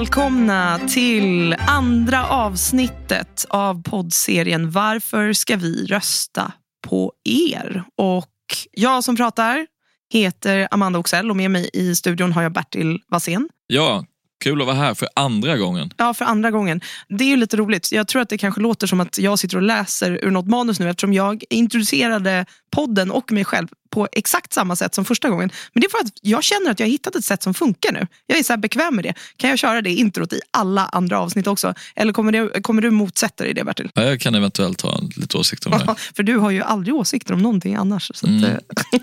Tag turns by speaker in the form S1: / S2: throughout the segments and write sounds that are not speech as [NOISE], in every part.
S1: Välkomna till andra avsnittet av poddserien Varför ska vi rösta på er? Och jag som pratar heter Amanda Oxell och med mig i studion har jag Bertil Wassén.
S2: Ja, kul att vara här för andra gången.
S1: Ja, för andra gången. Det är ju lite roligt. Jag tror att det kanske låter som att jag sitter och läser ur något manus nu eftersom jag introducerade podden och mig själv på exakt samma sätt som första gången. Men det är för att jag känner att jag har hittat ett sätt som funkar nu. Jag är så bekväm med det. Kan jag köra det introt i alla andra avsnitt också? Eller kommer, det, kommer du motsätta dig det Bertil?
S2: Ja, jag kan eventuellt ha lite åsikter om det.
S1: för du har ju aldrig åsikter om någonting annars. Så att,
S2: Mm.
S1: eh,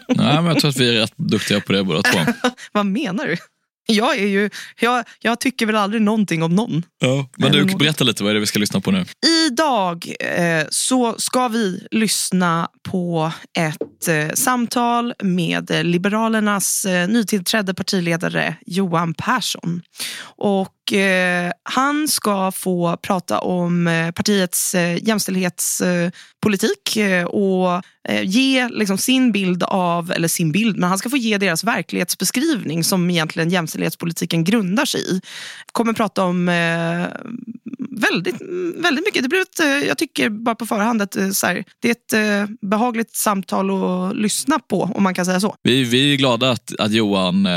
S2: Nej, men jag tror att vi är rätt duktiga på det båda två. [LAUGHS]
S1: vad menar du? Jag, är ju, jag, jag tycker väl aldrig någonting om någon.
S2: Ja. Men du, berätta lite, vad är det vi ska lyssna på nu?
S1: Idag eh, så ska vi lyssna på ett eh, samtal med Liberalernas eh, nytillträdde partiledare Johan Persson. Och Eh, han ska få prata om eh, partiets eh, jämställdhetspolitik och ge liksom, sin bild av, eller sin bild, men han ska få ge deras verklighetsbeskrivning som egentligen jämställdhetspolitiken grundar sig i. Kommer prata om väldigt, väldigt mycket. Det blir ett, jag tycker bara på förhand att så här, det är ett behagligt samtal att lyssna på, om man kan säga så.
S2: Vi, vi är glada att, att Johan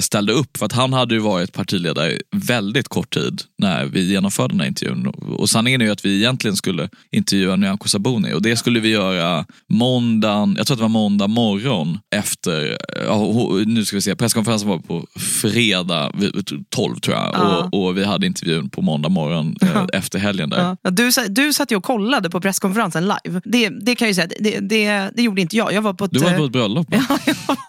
S2: ställde upp, för att han hade ju varit partiledare väldigt kort tid när vi genomförde den här intervjun. Och sanningen är ju att vi egentligen skulle intervjua Nyamko Sabuni och det skulle vi göra måndagen, jag tror att det var måndag morgon efter, ja, nu ska vi se, presskonferensen var på fredag vid 12 tror jag
S1: Ja.
S2: och, och vi hade intervjun på måndag morgon eh, efter helgen där.
S1: Ja. Du, du satt ju och kollade på presskonferensen live. Det, det kan jag säga, det, det, det gjorde inte jag. Jag var på ett,
S2: Du var
S1: eh,
S2: på ett bröllop? [LAUGHS]
S1: Ja, jag var på-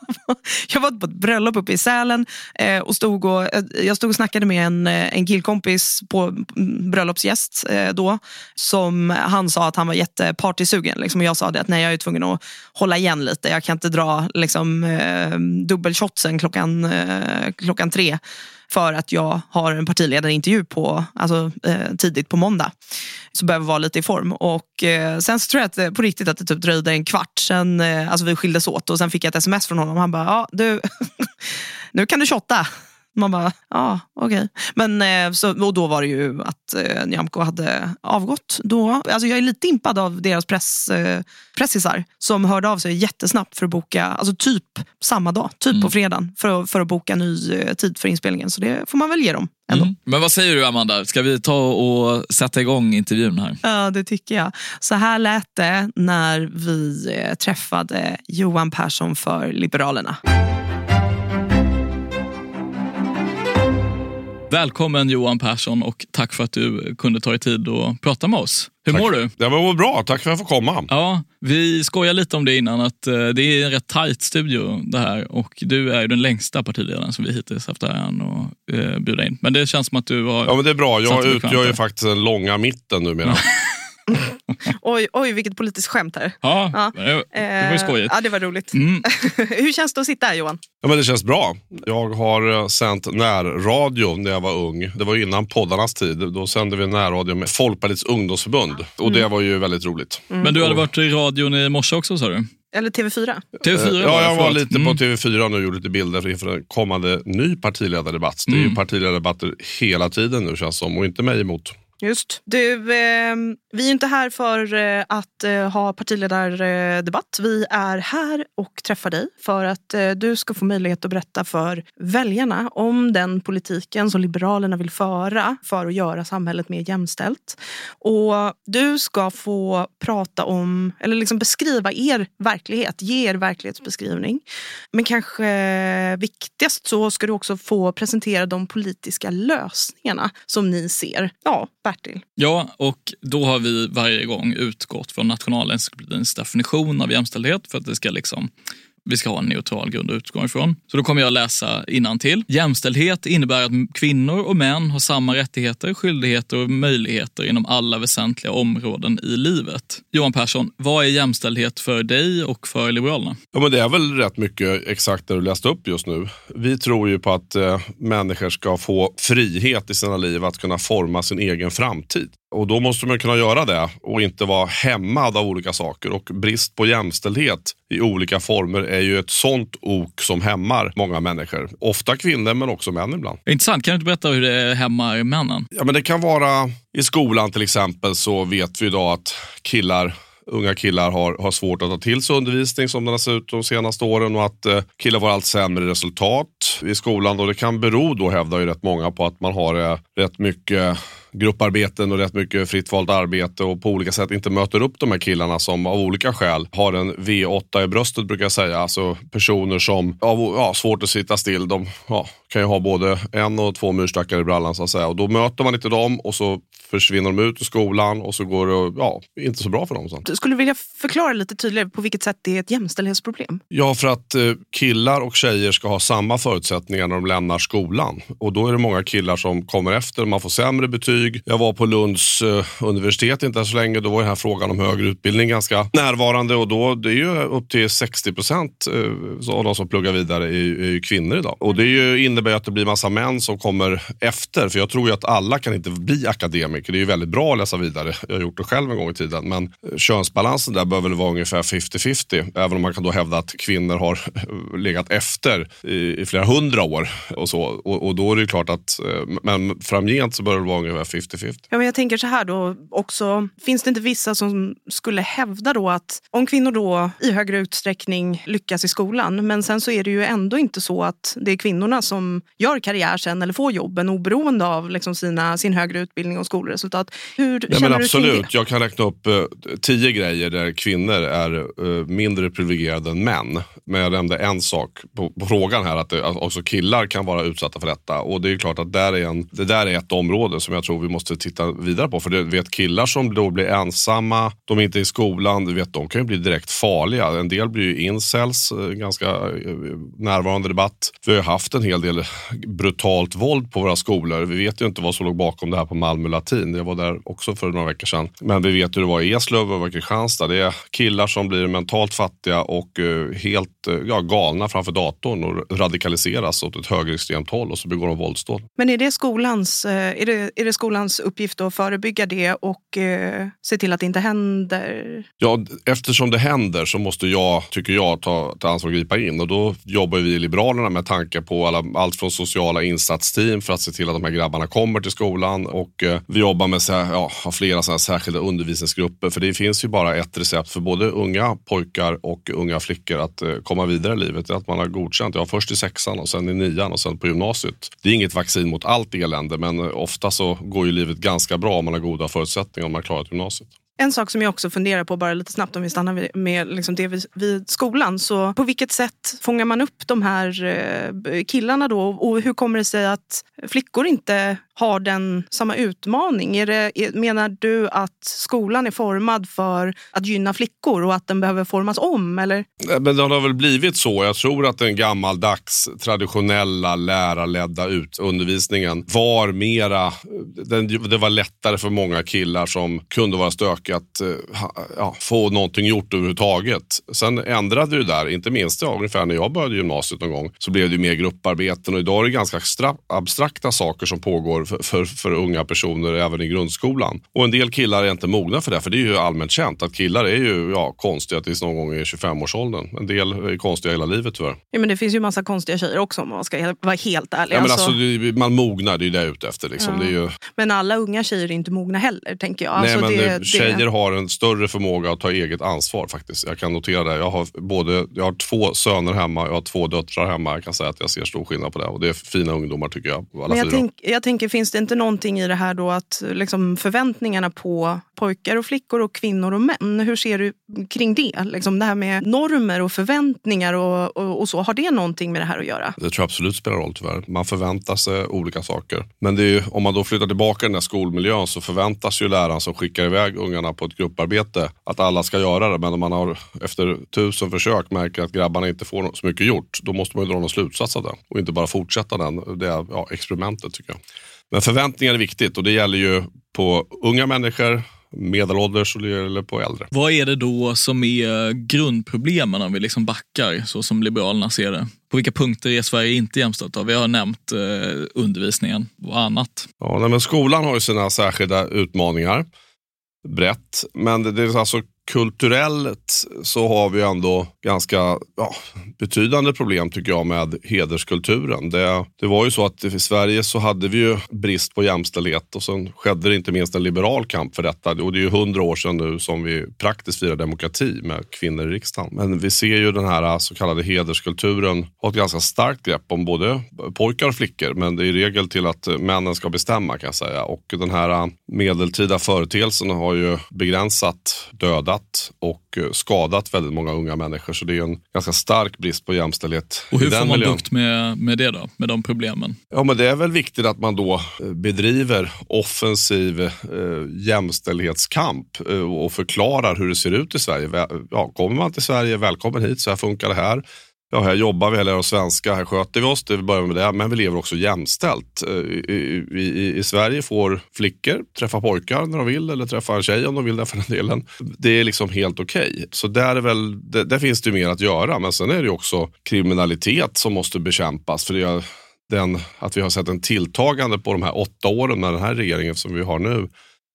S1: jag var på ett bröllop uppe i Sälen eh, och stod och, jag stod och snackade med en, Eh, en killkompis på bröllopsgäst eh, då. Som han sa att han var jättepartysugen. Liksom, och jag sa det att nej, jag är tvungen att hålla igen lite. Jag kan inte dra liksom, eh, dubbelshotsen klockan, eh, klockan tre för att jag har en partiledarintervju på, alltså, eh, tidigt på måndag. Så behöver vara lite i form. Och, eh, sen så tror jag att, eh, på riktigt att det typ dröjde en kvart sen eh, alltså vi skildes åt och sen fick jag ett sms från honom. Han bara, ja du, [LAUGHS] nu kan du shotta. Man bara, ja okej. Men eh, så, och då var det ju att eh, Nyamko hade avgått då. Alltså jag är lite impad av deras press, eh, pressisar som hörde av sig jättesnabbt för att boka, alltså typ samma dag, typ på fredagen, för, att- för att boka ny eh, tid för inspelningen. Så det får man väl ge dem ändå.
S2: Mm. Men vad säger du Amanda, ska vi ta och sätta igång intervjun här?
S1: Ja, det tycker jag. Så här lät det när vi eh, träffade Johan Persson för Liberalerna.
S2: Välkommen Johan Persson och tack för att du kunde ta dig tid att prata med oss. Hur
S3: Tack.
S2: mår du?
S3: Ja, men mår bra, tack för att jag får komma.
S2: Ja, vi skojade lite om det innan, att eh, det är en rätt tajt studio det här och du är ju den längsta partiledaren som vi hittills haft äran att eh, bjuda in. Men det känns som att du har...
S3: Ja, men det är bra, jag utgör ju faktiskt den långa mitten numera. [LAUGHS] [LAUGHS]
S1: Oj, oj, vilket politiskt skämt här.
S2: Ja,
S1: Ja.
S2: det, det var ju skojigt.
S1: Ja, det var roligt.
S2: Mm. [LAUGHS]
S1: Hur känns det att sitta här Johan?
S3: Ja, men det känns bra. Jag har eh, sänt närradio när jag var ung. Det var innan poddarnas tid. Då sände vi närradio med Folkpartiets ungdomsförbund. Och det var ju väldigt roligt.
S2: Men du hade varit i radion i morse också sa du?
S1: Eller TV4?
S2: TV4
S3: Eh, Ja, jag var lite
S2: Mm.
S3: på TV4 nu och gjorde lite bilder inför en kommande ny partiledardebatt. Det är
S2: Mm.
S3: ju partiledardebatter hela tiden nu känns som och inte mig emot.
S1: Just. Du, eh, vi är inte här för eh, att eh, ha partiledardebatt. Vi är här och träffar dig för att eh, du ska få möjlighet att berätta för väljarna om den politiken som Liberalerna vill föra för att göra samhället mer jämställt. Och du ska få prata om, eller liksom beskriva er verklighet, ge er verklighetsbeskrivning. Men kanske viktigast så ska du också få presentera de politiska lösningarna som ni ser. Ja, Bertil.
S2: Ja, och då har vi varje gång utgått från Nationalencyklopedins definition av jämställdhet för att det ska liksom vi ska ha en neutral grund att utgå ifrån. Så då kommer jag läsa till. Jämställdhet innebär att kvinnor och män har samma rättigheter, skyldigheter och möjligheter inom alla väsentliga områden i livet. Johan Persson, vad är jämställdhet för dig och för Liberalerna?
S3: Ja, men det är väl rätt mycket exakt det du läste upp just nu. Vi tror ju på att eh, människor ska få frihet i sina liv att kunna forma sin egen framtid. Och då måste man kunna göra det och inte vara hämmad av olika saker. Och brist på jämställdhet i olika former är ju ett sånt ok som hämmar många människor. Ofta kvinnor men också män ibland.
S2: Intressant, kan du inte berätta hur det hämmar männen?
S3: Ja, men det kan vara i skolan till exempel så vet vi idag att killar unga killar har, har svårt att ta till sig undervisning som den har sett ut de senaste åren och att eh, killar får allt sämre resultat i skolan. Och det kan bero då, hävdar ju rätt många, på att man har eh, rätt mycket grupparbeten och rätt mycket fritt valt arbete och på olika sätt inte möter upp de här killarna som av olika skäl har en V8 i bröstet brukar jag säga. Alltså personer som har ja, svårt att sitta still. De ja, kan ju ha både en och två myrstackar i brallan så att säga. Och då möter man inte dem och så försvinner de ut ur skolan och så går det ja, inte så bra för dem. Sen.
S1: Du skulle vilja förklara lite tydligare på vilket sätt det är ett jämställdhetsproblem?
S3: Ja, för att eh, killar och tjejer ska ha samma förutsättningar när de lämnar skolan. Och då är det många killar som kommer efter, man får sämre betyg. Jag var på Lunds eh, universitet inte så länge, då var den här frågan om högre utbildning ganska närvarande och då det är ju upp till 60 procent eh, av de som pluggar vidare är, är kvinnor idag. Och det är ju, innebär att det blir massa män som kommer efter, för jag tror ju att alla kan inte bli akademiker. Det är ju väldigt bra att läsa vidare. Jag har gjort det själv en gång i tiden. Men eh, könsbalansen där bör väl vara ungefär 50-50. Även om man kan då hävda att kvinnor har eh, legat efter i, i flera hundra år. Och, så. Och, och, då är det ju klart att, eh, men framgent så bör det vara ungefär 50-50.
S1: Ja, men jag tänker så här då också. Finns det inte vissa som skulle hävda då att om kvinnor då i högre utsträckning lyckas i skolan, men sen så är det ju ändå inte så att det är kvinnorna som gör karriär sen eller får jobben oberoende av liksom sina, sin högre utbildning och skolresultat. Hur
S3: ja, men absolut. Jag kan räkna upp uh, tio grejer där kvinnor är uh, mindre privilegierade än män. Men jag nämnde en sak på, på frågan här, att, det, att också killar kan vara utsatta för detta. Och det är klart att där är en, det där är ett område som jag tror vi måste titta vidare på. För du vet killar som då blir ensamma, de är inte i skolan, du vet, de kan ju bli direkt farliga. En del blir ju incels, uh, ganska närvarande debatt. Vi har haft en hel del brutalt våld på våra skolor. Vi vet ju inte vad som låg bakom det här på Malmö latin. Jag var där också för några veckor sedan. Men vi vet hur det var i Eslöv och Kristianstad. Det är killar som blir mentalt fattiga och uh, helt uh, ja, galna framför datorn och radikaliseras åt ett högerextremt håll och så begår de våldsdåd.
S1: Men är det, skolans, uh, är, det, är det skolans uppgift att förebygga det och se till att det inte händer?
S3: Ja, eftersom det händer så måste jag, tycker jag, ta, ta ansvar och gripa in. Och då jobbar vi i Liberalerna med tanke på alla, allt från sociala insatsteam för att se till att de här grabbarna kommer till skolan och eh, vi jobbar med så här, ja, har flera såna särskilda undervisningsgrupper. För det finns ju bara ett recept för både unga pojkar och unga flickor att eh, komma vidare i livet. Det är att man har godkänt, ja, först i sexan och sen i nian och sen på gymnasiet. Det är inget vaccin mot allt elände men eh, ofta så går ju livet ganska bra om man har goda förutsättningar om man har klarat gymnasiet.
S1: En sak som jag också funderar på, bara lite snabbt om vi stannar med liksom det vid, vid, skolan. Så på vilket sätt fångar man upp de här eh, killarna då? Och hur kommer det sig att flickor inte har den samma utmaning? Är det, menar du att skolan är formad för att gynna flickor och att den behöver formas om? Eller?
S3: Eh, men det har väl blivit så. Jag tror att den gammaldags traditionella lärarledda ut, undervisningen var mera, den, det var lättare för många killar som kunde vara stökiga att eh, ja, få någonting gjort överhuvudtaget. Sen ändrade det där, inte minst ja, ungefär när jag började gymnasiet någon gång, så blev det mer grupparbeten och idag är det ganska abstrakta saker som pågår för, för, för, unga personer även i grundskolan. Och en del killar är inte mogna för det, för det är ju allmänt känt att killar är ju ja, konstiga tills någon gång i 25-årsåldern. En del är konstiga hela livet tyvärr.
S1: Ja, men det finns ju massa konstiga tjejer också om man ska vara helt ärlig.
S3: Ja, men alltså, alltså man mognar, det är ju det jag är ute efter. Liksom. Ja. Det är ju...
S1: Men alla unga tjejer är inte mogna heller, tänker jag.
S3: Alltså, Nej,
S1: men
S3: det, tjejer det... har en större förmåga att ta eget ansvar faktiskt. Jag kan notera det. Jag har, både, jag har två söner hemma, jag har två döttrar hemma. Jag kan säga att jag ser stor skillnad på det. Och det är fina ungdomar tycker jag. Alla
S1: men jag, tänk, jag tänker, finns det inte någonting i det här då att liksom, förväntningarna på pojkar och flickor och kvinnor och män, hur ser du kring det? Liksom det här med normer och förväntningar och, och, och så, har det någonting med det här att göra?
S3: Det tror jag absolut spelar roll tyvärr. Man förväntar sig olika saker. Men det är, om man då flyttar tillbaka i den här skolmiljön så förväntas ju läraren som skickar iväg ungarna på ett grupparbete att alla ska göra det. Men om man har efter tusen försök märker att grabbarna inte får så mycket gjort, då måste man ju dra någon slutsats av det och inte bara fortsätta den, det ja, experimentet tycker jag. Men förväntningar är viktigt och det gäller ju på unga människor, medelålders eller på äldre.
S2: Vad är det då som är grundproblemen om vi liksom backar så som Liberalerna ser det? På vilka punkter är Sverige inte jämställt? Vi har nämnt eh, undervisningen och annat.
S3: Ja, men skolan har ju sina särskilda utmaningar brett. Men det är alltså kulturellt så har vi ändå ganska ja, betydande problem tycker jag med hederskulturen. Det, det var ju så att i Sverige så hade vi ju brist på jämställdhet och sen skedde det inte minst en liberal kamp för detta. Och det är ju hundra år sedan nu som vi praktiskt firar demokrati med kvinnor i riksdagen. Men vi ser ju den här så kallade hederskulturen ha ett ganska starkt grepp om både pojkar och flickor. Men det är i regel till att männen ska bestämma kan jag säga. Och den här medeltida företeelsen har ju begränsat dödat dödat och eh, skadat väldigt många unga människor. Så det är en ganska stark brist på jämställdhet.
S2: Och hur får man miljön. bukt med, med det då? Med de problemen?
S3: Ja, men det är väl viktigt att man då eh, bedriver offensiv eh, jämställdhetskamp eh, och förklarar hur det ser ut i Sverige. Ja, kommer man till Sverige, välkommen hit, så här funkar det här. Ja, här jobbar vi, här lär oss svenska, här sköter vi oss, det vi börjar med det. Men vi lever också jämställt. Eh, I, i, I, Sverige får flickor träffa pojkar när de vill eller träffa en tjej om de vill det för den delen. Det är liksom helt okej. Okay. Så där, är väl, där, där, finns det mer att göra. Men sen är det också kriminalitet som måste bekämpas. För det är den, att vi har sett en tilltagande på de här åtta åren med den här regeringen som vi har nu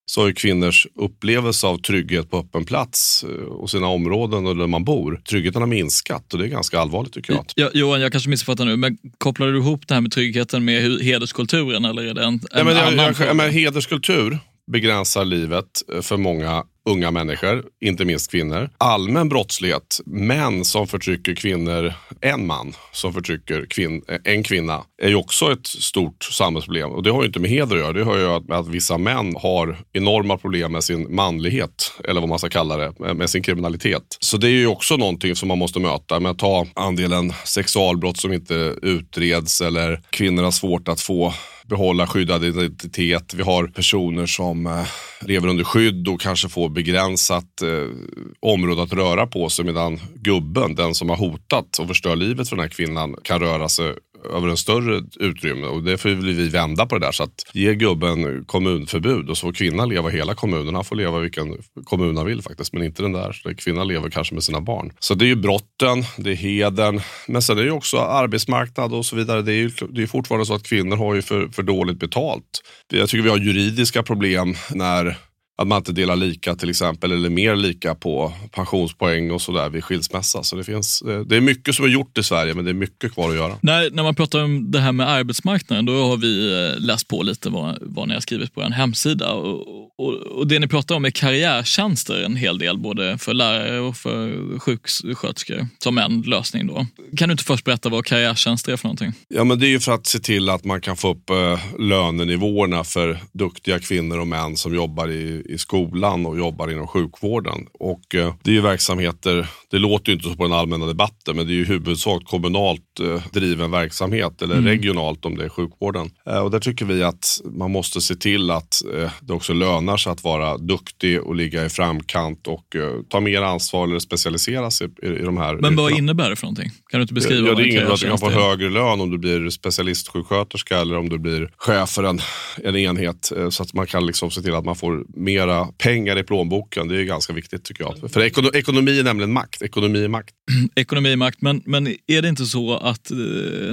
S3: så har kvinnors upplevelse av trygghet på öppen plats eh, och sina områden och där man bor, tryggheten har minskat och det är ganska allvarligt tycker jag.
S2: Ja, Johan, jag kanske missuppfattar nu, men kopplar du ihop det här med tryggheten med hederskulturen eller är det en, en ja, men jag, annan
S3: jag, men Hederskultur begränsar livet eh, för många unga människor, inte minst kvinnor. Allmän brottslighet, män som förtrycker kvinnor, en man som förtrycker kvin en kvinna, är ju också ett stort samhällsproblem. Och det har ju inte med heder att göra. Det har ju med att vissa män har enorma problem med sin manlighet, eller vad man ska kalla det, med sin kriminalitet. Så det är ju också någonting som man måste möta men ta andelen sexualbrott som inte utreds eller kvinnor har svårt att få behålla skyddad identitet. Vi har personer som eh, lever under skydd och kanske får begränsat eh, område att röra på sig medan gubben, den som har hotat och förstör livet för den här kvinnan, kan röra sig över en större utrymme. Och det får vi vända på det där. Så att ge gubben kommunförbud och så får kvinnan leva hela kommunen. Han får leva vilken kommun han vill faktiskt, men inte den där. Kvinnan lever kanske med sina barn. Så det är ju brotten, det är heden, men sen är det ju också arbetsmarknad och så vidare. Det är ju det är fortfarande så att kvinnor har ju för, för dåligt betalt. Jag tycker vi har juridiska problem när att man inte delar lika till exempel, eller mer lika på pensionspoäng och sådär vid skilsmässa. Så det, finns, eh, det är mycket som är gjort i Sverige, men det är mycket kvar att göra.
S2: När, när man pratar om det här med arbetsmarknaden, då har vi eh, läst på lite vad, vad ni har skrivit på er hemsida. Och, och, och, det ni pratar om är karriärtjänster en hel del, både för lärare och för sjuksköterskor, som en lösning. Då. Kan du inte först berätta vad karriärtjänster är för någonting?
S3: Ja, men det är ju för att se till att man kan få upp äh, lönenivåerna för duktiga kvinnor och män som jobbar i i skolan och jobbar inom sjukvården. Och eh, Det är ju verksamheter, det låter ju inte så på den allmänna debatten, men det är ju huvudsak kommunalt eh, driven verksamhet eller mm. regionalt om det är sjukvården. Eh, och där tycker vi att man måste se till att det också lönar sig att vara duktig och ligga i framkant och ta mer ansvar eller specialisera sig i, i de här
S2: Men vad innebär det för någonting? Kan du inte beskriva
S3: Ja, det innebär att du kan få högre lön om du blir specialistsjuksköterska eller om du blir chef för en, en enhet. Så att man kan liksom se till att man får mera pengar i plånboken. Det är ganska viktigt tycker jag. För ekono, ekonomi är nämligen makt. Ekonomi är makt.
S2: Mm, ekonomi, makt. Men, men är det inte så att eh,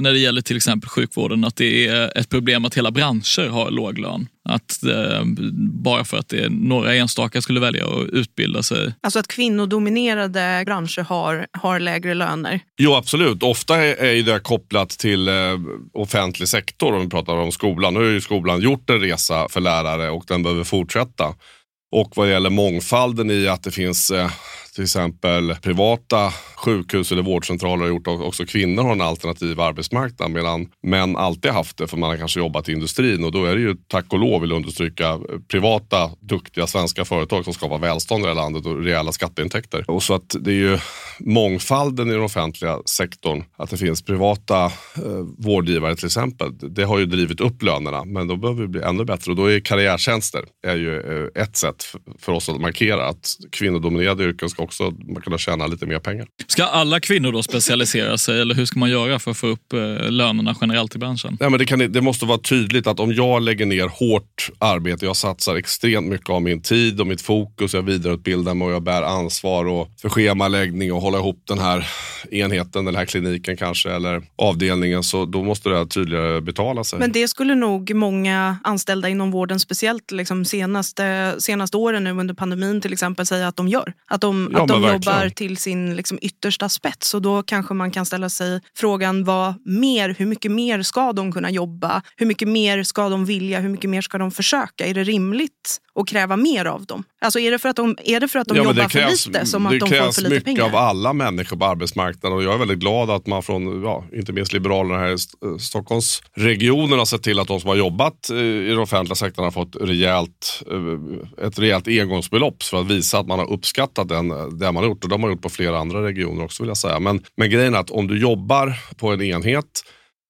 S2: när det gäller till exempel sjukvården att det är ett problem att hela branscher har låg lön? Att eh, bara för att det är några enstaka skulle välja att utbilda sig.
S1: Alltså att kvinnodominerade branscher har, har lägre löner.
S3: Jo, absolut. Ofta är, det kopplat till eh, offentlig sektor om vi pratar om skolan. Nu har ju skolan gjort en resa för lärare och den behöver fortsätta. Och vad gäller mångfalden i att det finns eh, till exempel privata sjukhus eller vårdcentraler har gjort att också kvinnor har en alternativ arbetsmarknad medan män alltid haft det för man har kanske jobbat i industrin. Och då är det ju tack och lov vill jag understryka privata duktiga svenska företag som skapar välstånd i det här landet och rejäla skatteintäkter. Och så att det är ju mångfalden i den offentliga sektorn, att det finns privata eh, vårdgivare till exempel, det har ju drivit upp lönerna. Men då behöver vi bli ännu bättre. Och då är karriärtjänster är ju eh, ett sätt för oss att markera att kvinnodominerade yrken ska också man kunna tjäna lite mer pengar.
S2: Ska alla kvinnor då specialisera sig eller hur ska man göra för att få upp eh, lönerna generellt i branschen?
S3: Nej, men det, kan, det måste vara tydligt att om jag lägger ner hårt arbete, jag satsar extremt mycket av min tid och mitt fokus, jag vidareutbildar mig och jag bär ansvar och för schemaläggning och hålla ihop den här enheten, den här kliniken kanske, eller avdelningen, så då måste det tydligare betala sig.
S1: Men det skulle nog många anställda inom vården, speciellt liksom senaste, senaste åren nu under pandemin till exempel, säga att de gör. Att de,
S3: Ja,
S1: att de
S3: verkligen.
S1: jobbar till sin liksom yttersta spets. Och då kanske man kan ställa sig frågan vad mer, hur mycket mer ska de kunna jobba? Hur mycket mer ska de vilja? Hur mycket mer ska de försöka? Är det rimligt att kräva mer av dem? Alltså är det för att de, är det för att de
S3: Ja,
S1: jobbar för lite som att
S3: det
S1: de får
S3: krävs
S1: för lite
S3: mycket
S1: pengar?
S3: av alla människor på arbetsmarknaden och jag är väldigt glad att man från, ja, inte minst Liberalerna här i eh, Stockholmsregionen har sett till att de som har jobbat eh, i den offentliga sektorn har fått rejält, eh, ett rejält engångsbelopp för att visa att man har uppskattat den, det man har gjort och de har gjort på flera andra regioner också vill jag säga. Men, men grejen är att om du jobbar på en enhet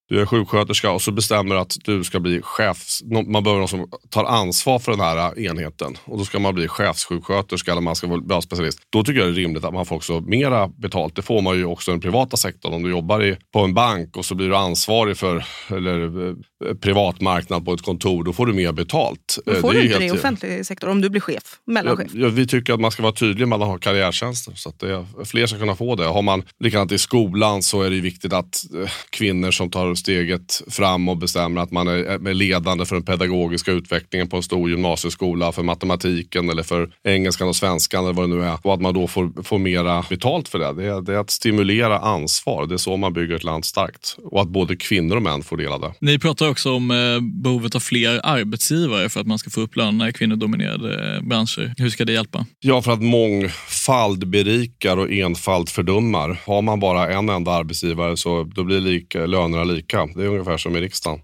S3: du är sjuksköterska och så bestämmer att du ska bli chef, Man behöver någon som tar ansvar för den här äh, enheten. Och då ska man bli chefssjuksköterska eller man ska vara specialist. Då tycker jag det är rimligt att man får också mera betalt. Det får man ju också i den privata sektorn. Om du jobbar i, på en bank och så blir du ansvarig för eller, eh, privatmarknad på ett kontor, då får du mer betalt.
S1: Men
S3: Eh,
S1: får
S3: det är
S1: du inte det i offentlig sektor om du blir chef, mellanchef?
S3: Ja, vi tycker att man ska vara tydlig med att man har karriärtjänster. Så att det, fler ska kunna få det. Har man likadant i skolan så är det viktigt att eh, kvinnor som tar steget fram och bestämmer att man är, är ledande för den pedagogiska utvecklingen på en stor gymnasieskola, för matematiken eller för engelskan och svenskan eller vad det nu är. Och att man då får, får mera betalt för det. Det är, det är att stimulera ansvar. Det är så man bygger ett land starkt. Och att både kvinnor och män får del av det.
S2: Ni pratar också om eh, behovet av fler arbetsgivare för att man ska få upp lönerna i kvinnodominerade eh, branscher. Hur ska det hjälpa?
S3: Ja, för att mångfald berikar och enfald fördummar. Har man bara en enda arbetsgivare så då blir lika, lönerna lika. Det är ungefär som i riksdagen.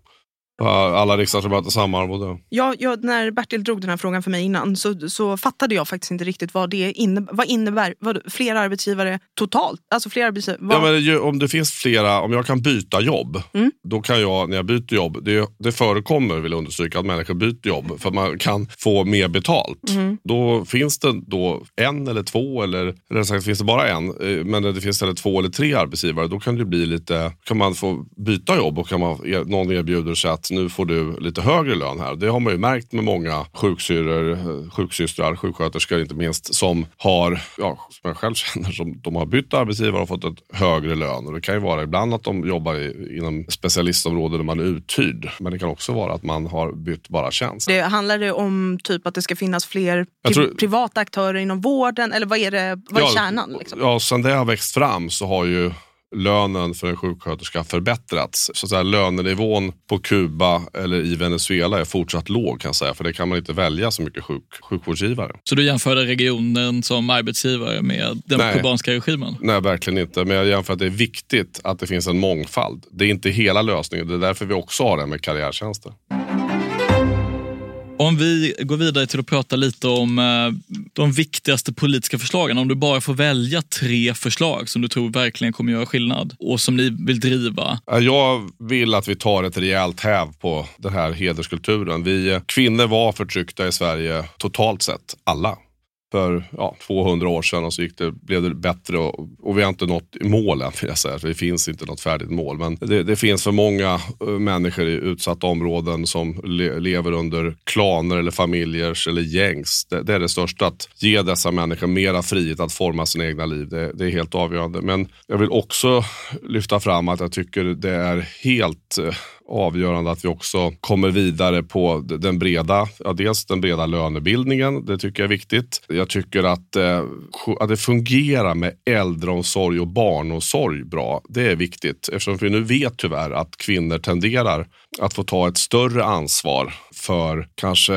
S3: Alla riksdagsledamöter samma arvode.
S1: Ja, ja, när Bertil drog den här frågan för mig innan så, så fattade jag faktiskt inte riktigt vad det innebär. Vad innebär vad, fler arbetsgivare totalt? Alltså fler arbetsgivare, vad,
S3: Ja, men om det finns flera, om jag kan byta jobb,
S1: Mm.
S3: då kan jag när jag byter jobb, det, det förekommer vill jag understryka att människor byter jobb för man kan få mer betalt.
S1: Mm.
S3: Då finns det då en eller två eller, eller sagt finns det bara en, eh, men det finns eller två eller tre arbetsgivare, då kan det bli lite, kan man få byta jobb och kan man, någon erbjuder sig att nu får du lite högre lön här. Det har man ju märkt med många sjuksyrror, eh, sjuksystrar, sjuksköterskor inte minst, som har, ja, som jag själv [LAUGHS] känner, som de har bytt arbetsgivare och fått ett högre lön. Och det kan ju vara ibland att de jobbar i, inom specialistområden där man är uthyrd. Men det kan också vara att man har bytt bara tjänst.
S1: det, handlar det om typ att det ska finnas fler pri,
S3: tror-
S1: privata aktörer inom vården? Eller vad är, det, vad är
S3: Ja,
S1: kärnan? Liksom?
S3: Ja, sen det har växt fram så har ju lönen för en sjuksköterska förbättrats. Så att säga, lönenivån på Kuba eller i Venezuela är fortsatt låg kan jag säga. För det kan man inte välja så mycket sjuk, sjukvårdsgivare.
S2: Så du jämförde regionen som arbetsgivare med den
S3: Nej.
S2: kubanska regimen?
S3: Nej, verkligen inte. Men jag jämför att det är viktigt att det finns en mångfald. Det är inte hela lösningen. Det är därför vi också har det med karriärtjänster.
S2: Om vi går vidare till att prata lite om eh, de viktigaste politiska förslagen. Om du bara får välja tre förslag som du tror verkligen kommer göra skillnad och som ni vill driva.
S3: Jag vill att vi tar ett rejält häv på den här hederskulturen. Vi kvinnor var förtryckta i Sverige totalt sett, alla för ja, 200 år sedan och så gick det, blev det bättre och, och vi har inte nått målen. Vill jag säga. det finns inte något färdigt mål. Men det, det finns för många eh, människor i utsatta områden som le, lever under klaner eller familjers eller gängs. Det, det, är det största. Att ge dessa människor mera frihet att forma sina egna liv. Det, det är helt avgörande. Men jag vill också lyfta fram att jag tycker det är helt eh, avgörande att vi också kommer vidare på den breda, ja, dels den breda lönebildningen. Det tycker jag är viktigt. Jag tycker att, eh, att det fungerar med äldreomsorg och barnomsorg bra. Det är viktigt eftersom vi nu vet tyvärr att kvinnor tenderar att få ta ett större ansvar för kanske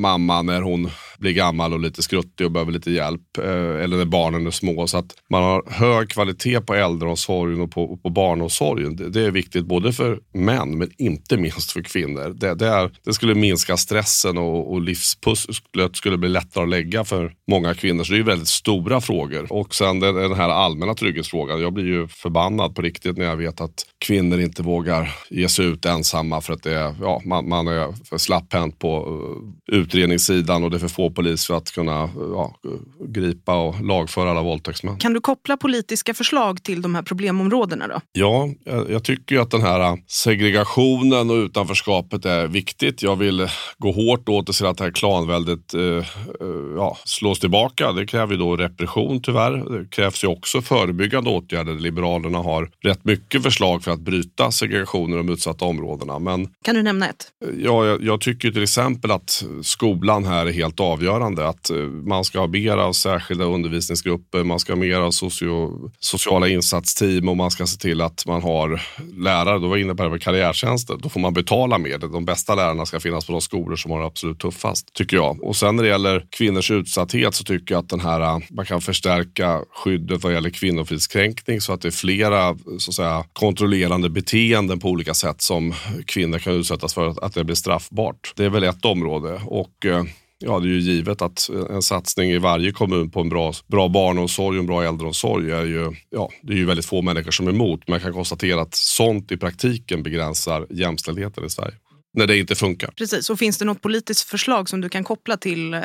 S3: mamma när hon blir gammal och lite skruttig och behöver lite hjälp. Eh, eller när barnen är små. Så att man har hög kvalitet på äldreomsorgen och på, på barnomsorgen. Det, det, är viktigt både för män men inte minst för kvinnor. Det, det, är, det skulle minska stressen och, och livspusslet skulle bli lättare att lägga för många kvinnor. Så det är väldigt stora frågor. Och sen den, den här allmänna trygghetsfrågan. Jag blir ju förbannad på riktigt när jag vet att kvinnor inte vågar ge sig ut ensamma för att det är, ja, man, man är för slapphänt på uh, utredningssidan och det är för få polis för att kunna uh, ja, gripa och lagföra alla våldtäktsmän.
S1: Kan du koppla politiska förslag till de här problemområdena då?
S3: Ja, jag, jag tycker att den här segregationen och utanförskapet är viktigt. Jag vill gå hårt åt och se att det här klanväldet uh, ja, slås tillbaka. Det kräver ju då repression tyvärr. Det krävs ju också förebyggande åtgärder. Liberalerna har rätt mycket förslag för att bryta segregationen i de utsatta områdena. Men,
S1: kan du nämna ett?
S3: Ja, jag, jag, tycker till exempel att skolan här är helt avgörande. Att eh, man ska ha mer av särskilda undervisningsgrupper, man ska ha mer av socio, sociala insatsteam och man ska se till att man har lärare. Då var jag inne på det med karriärtjänster. Då får man betala mer. De bästa lärarna ska finnas på de skolor som har det absolut tuffast, tycker jag. Och sen när det gäller kvinnors utsatthet så tycker jag att den här, man kan förstärka skyddet vad gäller kvinnofridskränkning så att det är flera så att säga, kontrollerande beteenden på olika sätt som kvinnor kan utsättas för att, att det blir straffbart. Det är väl ett område. Och eh, Ja, det är ju givet att en satsning i varje kommun på en bra, bra barnomsorg och en bra äldreomsorg är ju, ja, det är ju väldigt få människor som är emot. Men jag kan konstatera att sånt i praktiken begränsar jämställdheten i Sverige när det inte funkar.
S1: Precis, och finns det något politiskt förslag som du kan koppla till, eh,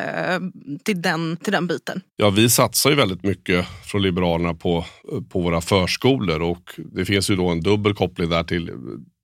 S1: till, den, till den biten?
S3: Ja, vi satsar ju väldigt mycket från Liberalerna på, på våra förskolor och det finns ju då en dubbel koppling där till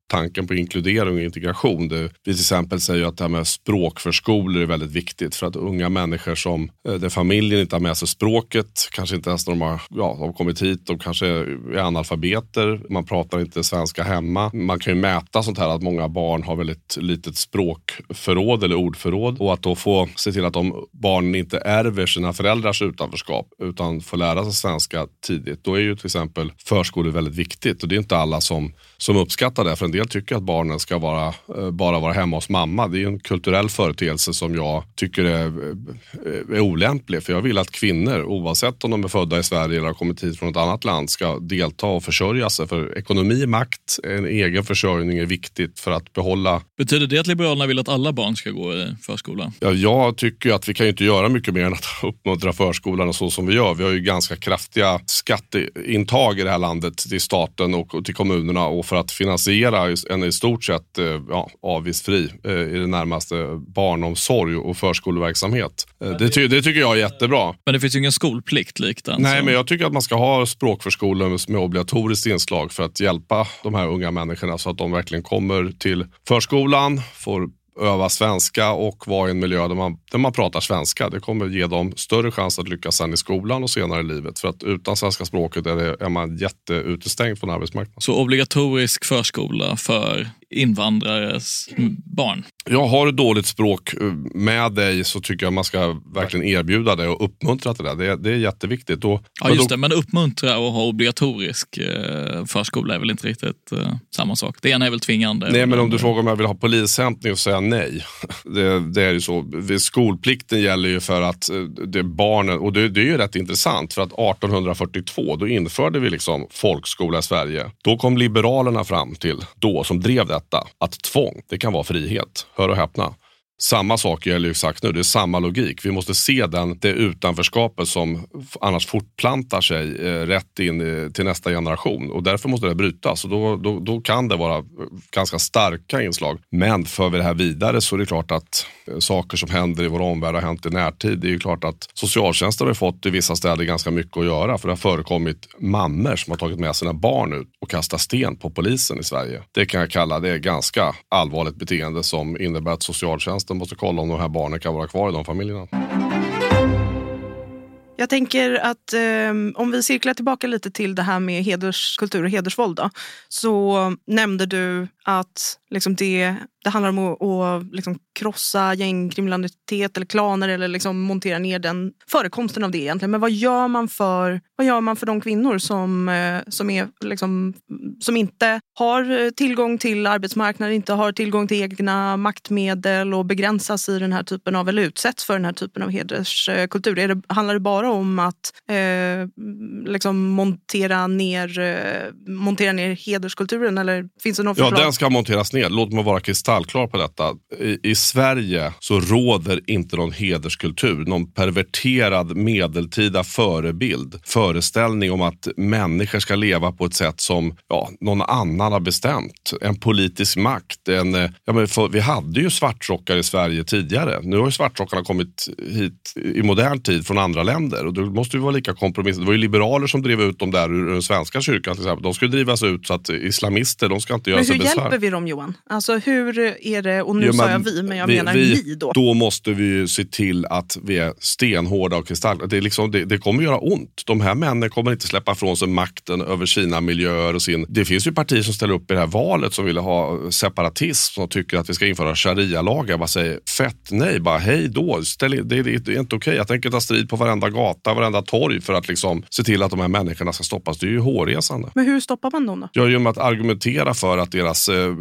S3: tanken på inkludering och integration. Det, vi till exempel säger att det här med språkförskolor är väldigt viktigt för att unga människor som eh, där familjen inte har med sig språket, kanske inte ens när de har, ja, har kommit hit, de kanske är analfabeter, man pratar inte svenska hemma. Man kan ju mäta sånt här att många barn har väldigt litet språkförråd eller ordförråd och att då få se till att de barnen inte ärver sina föräldrars utanförskap utan får lära sig svenska tidigt. Då är ju till exempel förskolor väldigt viktigt och det är inte alla som, som uppskattar det. För en del tycker att barnen ska vara, eh, bara vara hemma hos mamma. Det är en kulturell företeelse som jag tycker är, eh, är olämplig. För jag vill att kvinnor, oavsett om de är födda i Sverige eller har kommit hit från ett annat land, ska delta och försörja sig. För ekonomi, makt, en egen försörjning är viktigt för att behålla.
S2: Betyder det att Liberalerna vill att alla barn ska gå i förskola?
S3: Ja, jag tycker att vi kan inte göra mycket mer än att [LAUGHS] uppmuntra förskolan så som vi gör. Vi har ju ganska kraftiga skatteintag i det här landet till staten och till kommunerna och för att finansiera en i stort sett eh, ja, avgiftsfri eh, i det närmaste barnomsorg och förskoleverksamhet. Eh, det, ty det, tycker jag är jättebra.
S2: Men det finns ju ingen skolplikt likt den.
S3: Nej, så. men jag tycker att man ska ha språkförskolor med obligatoriskt inslag för att hjälpa de här unga människorna så att de verkligen kommer till förskolan, får öva svenska och vara i en miljö där man, där man pratar svenska. Det kommer ge dem större chans att lyckas sen i skolan och senare i livet. För att utan svenska språket är, det, är man jätteutestängd från arbetsmarknaden.
S2: Så obligatorisk förskola för invandrares barn?
S3: Jag har ett dåligt språk eh, med dig så tycker jag man ska verkligen erbjuda det och uppmuntra till det. Det, är, det är jätteviktigt. Då,
S2: ja, just det, men uppmuntra och ha obligatorisk eh, förskola är väl inte riktigt eh, samma sak. Det ena är väl tvingande.
S3: Nej, men om du frågar om jag vill ha polishämtning och säga nej. [LAUGHS] Det, det är ju så. Skolplikten gäller ju för att eh, det är barnen, och det, det är ju rätt intressant för att 1842 då införde vi liksom folkskola i Sverige. Då kom liberalerna fram till, då som drev detta, att tvång, det kan vara frihet hör och häpna. Samma sak gäller ju exakt nu, det är samma logik. Vi måste se den, det utanförskapet som annars fortplantar sig eh, rätt in eh, till nästa generation. Och därför måste det brytas. Och då, då, då kan det vara eh, ganska starka inslag. Men för vi det här vidare så är det klart att eh, saker som händer i vår omvärld har hänt i närtid. Det är ju klart att socialtjänsten har fått i vissa städer ganska mycket att göra. För det har förekommit mammor som har tagit med sina barn ut och kastat sten på polisen i Sverige. Det kan jag kalla det ganska allvarligt beteende som innebär att socialtjänsten de måste kolla om de här barnen kan vara kvar i de familjerna.
S1: Jag tänker att eh, om vi cirklar tillbaka lite till det här med hederskultur och hedersvåld. Då, så nämnde du att liksom det, det handlar om att, att liksom krossa gängkriminalitet eller klaner eller liksom montera ner den förekomsten av det egentligen. Men vad gör man för, vad gör man för de kvinnor som, eh, som, är, liksom, som inte har tillgång till arbetsmarknaden, inte har tillgång till egna maktmedel och begränsas i den här typen av, eller utsätts för den här typen av hederskultur? Är det, handlar det bara om att eh, liksom montera, ner, eh, montera ner hederskulturen eller finns det något
S3: Ja, den ska monteras ner. Låt mig vara kristallklar på detta. I, I Sverige så råder inte någon hederskultur, någon perverterad medeltida förebild. Föreställning om att människor ska leva på ett sätt som ja, någon annan har bestämt. En politisk makt. En, eh, ja, men för, vi hade ju svartrockar i Sverige tidigare. Nu har ju svartrockarna kommit hit i modern tid från andra länder och då måste vi vara lika kompromiss. Det var ju liberaler som drev ut dem där ur den svenska kyrkan till exempel. De skulle drivas ut så att islamister, de ska inte göra
S1: Men
S3: sig
S1: hur
S3: besvär.
S1: hjälper vi dem Johan? Alltså hur är det, och nu
S3: Ja,
S1: sa
S3: men
S1: jag vi, men jag
S3: vi-
S1: menar
S3: vi,
S1: ni då.
S3: Då måste vi ju se till att vi är stenhårda och kristall. Det, är liksom, det, det kommer göra ont. De här männen kommer inte släppa ifrån sig makten över sina miljöer. och sin... Det finns ju partier som ställer upp i det här valet som vill ha separatism och tycker att vi ska införa sharia-lagar. Jag bara säger fett nej, bara hej då. Ställ det, det, det är inte okej. Jag tänker ta strid på varenda gata, varenda torg för att liksom se till att de här människorna ska stoppas. Det är ju hårresande.
S1: Men hur stoppar man dem då?
S3: Ja, genom att argumentera för att deras, eh,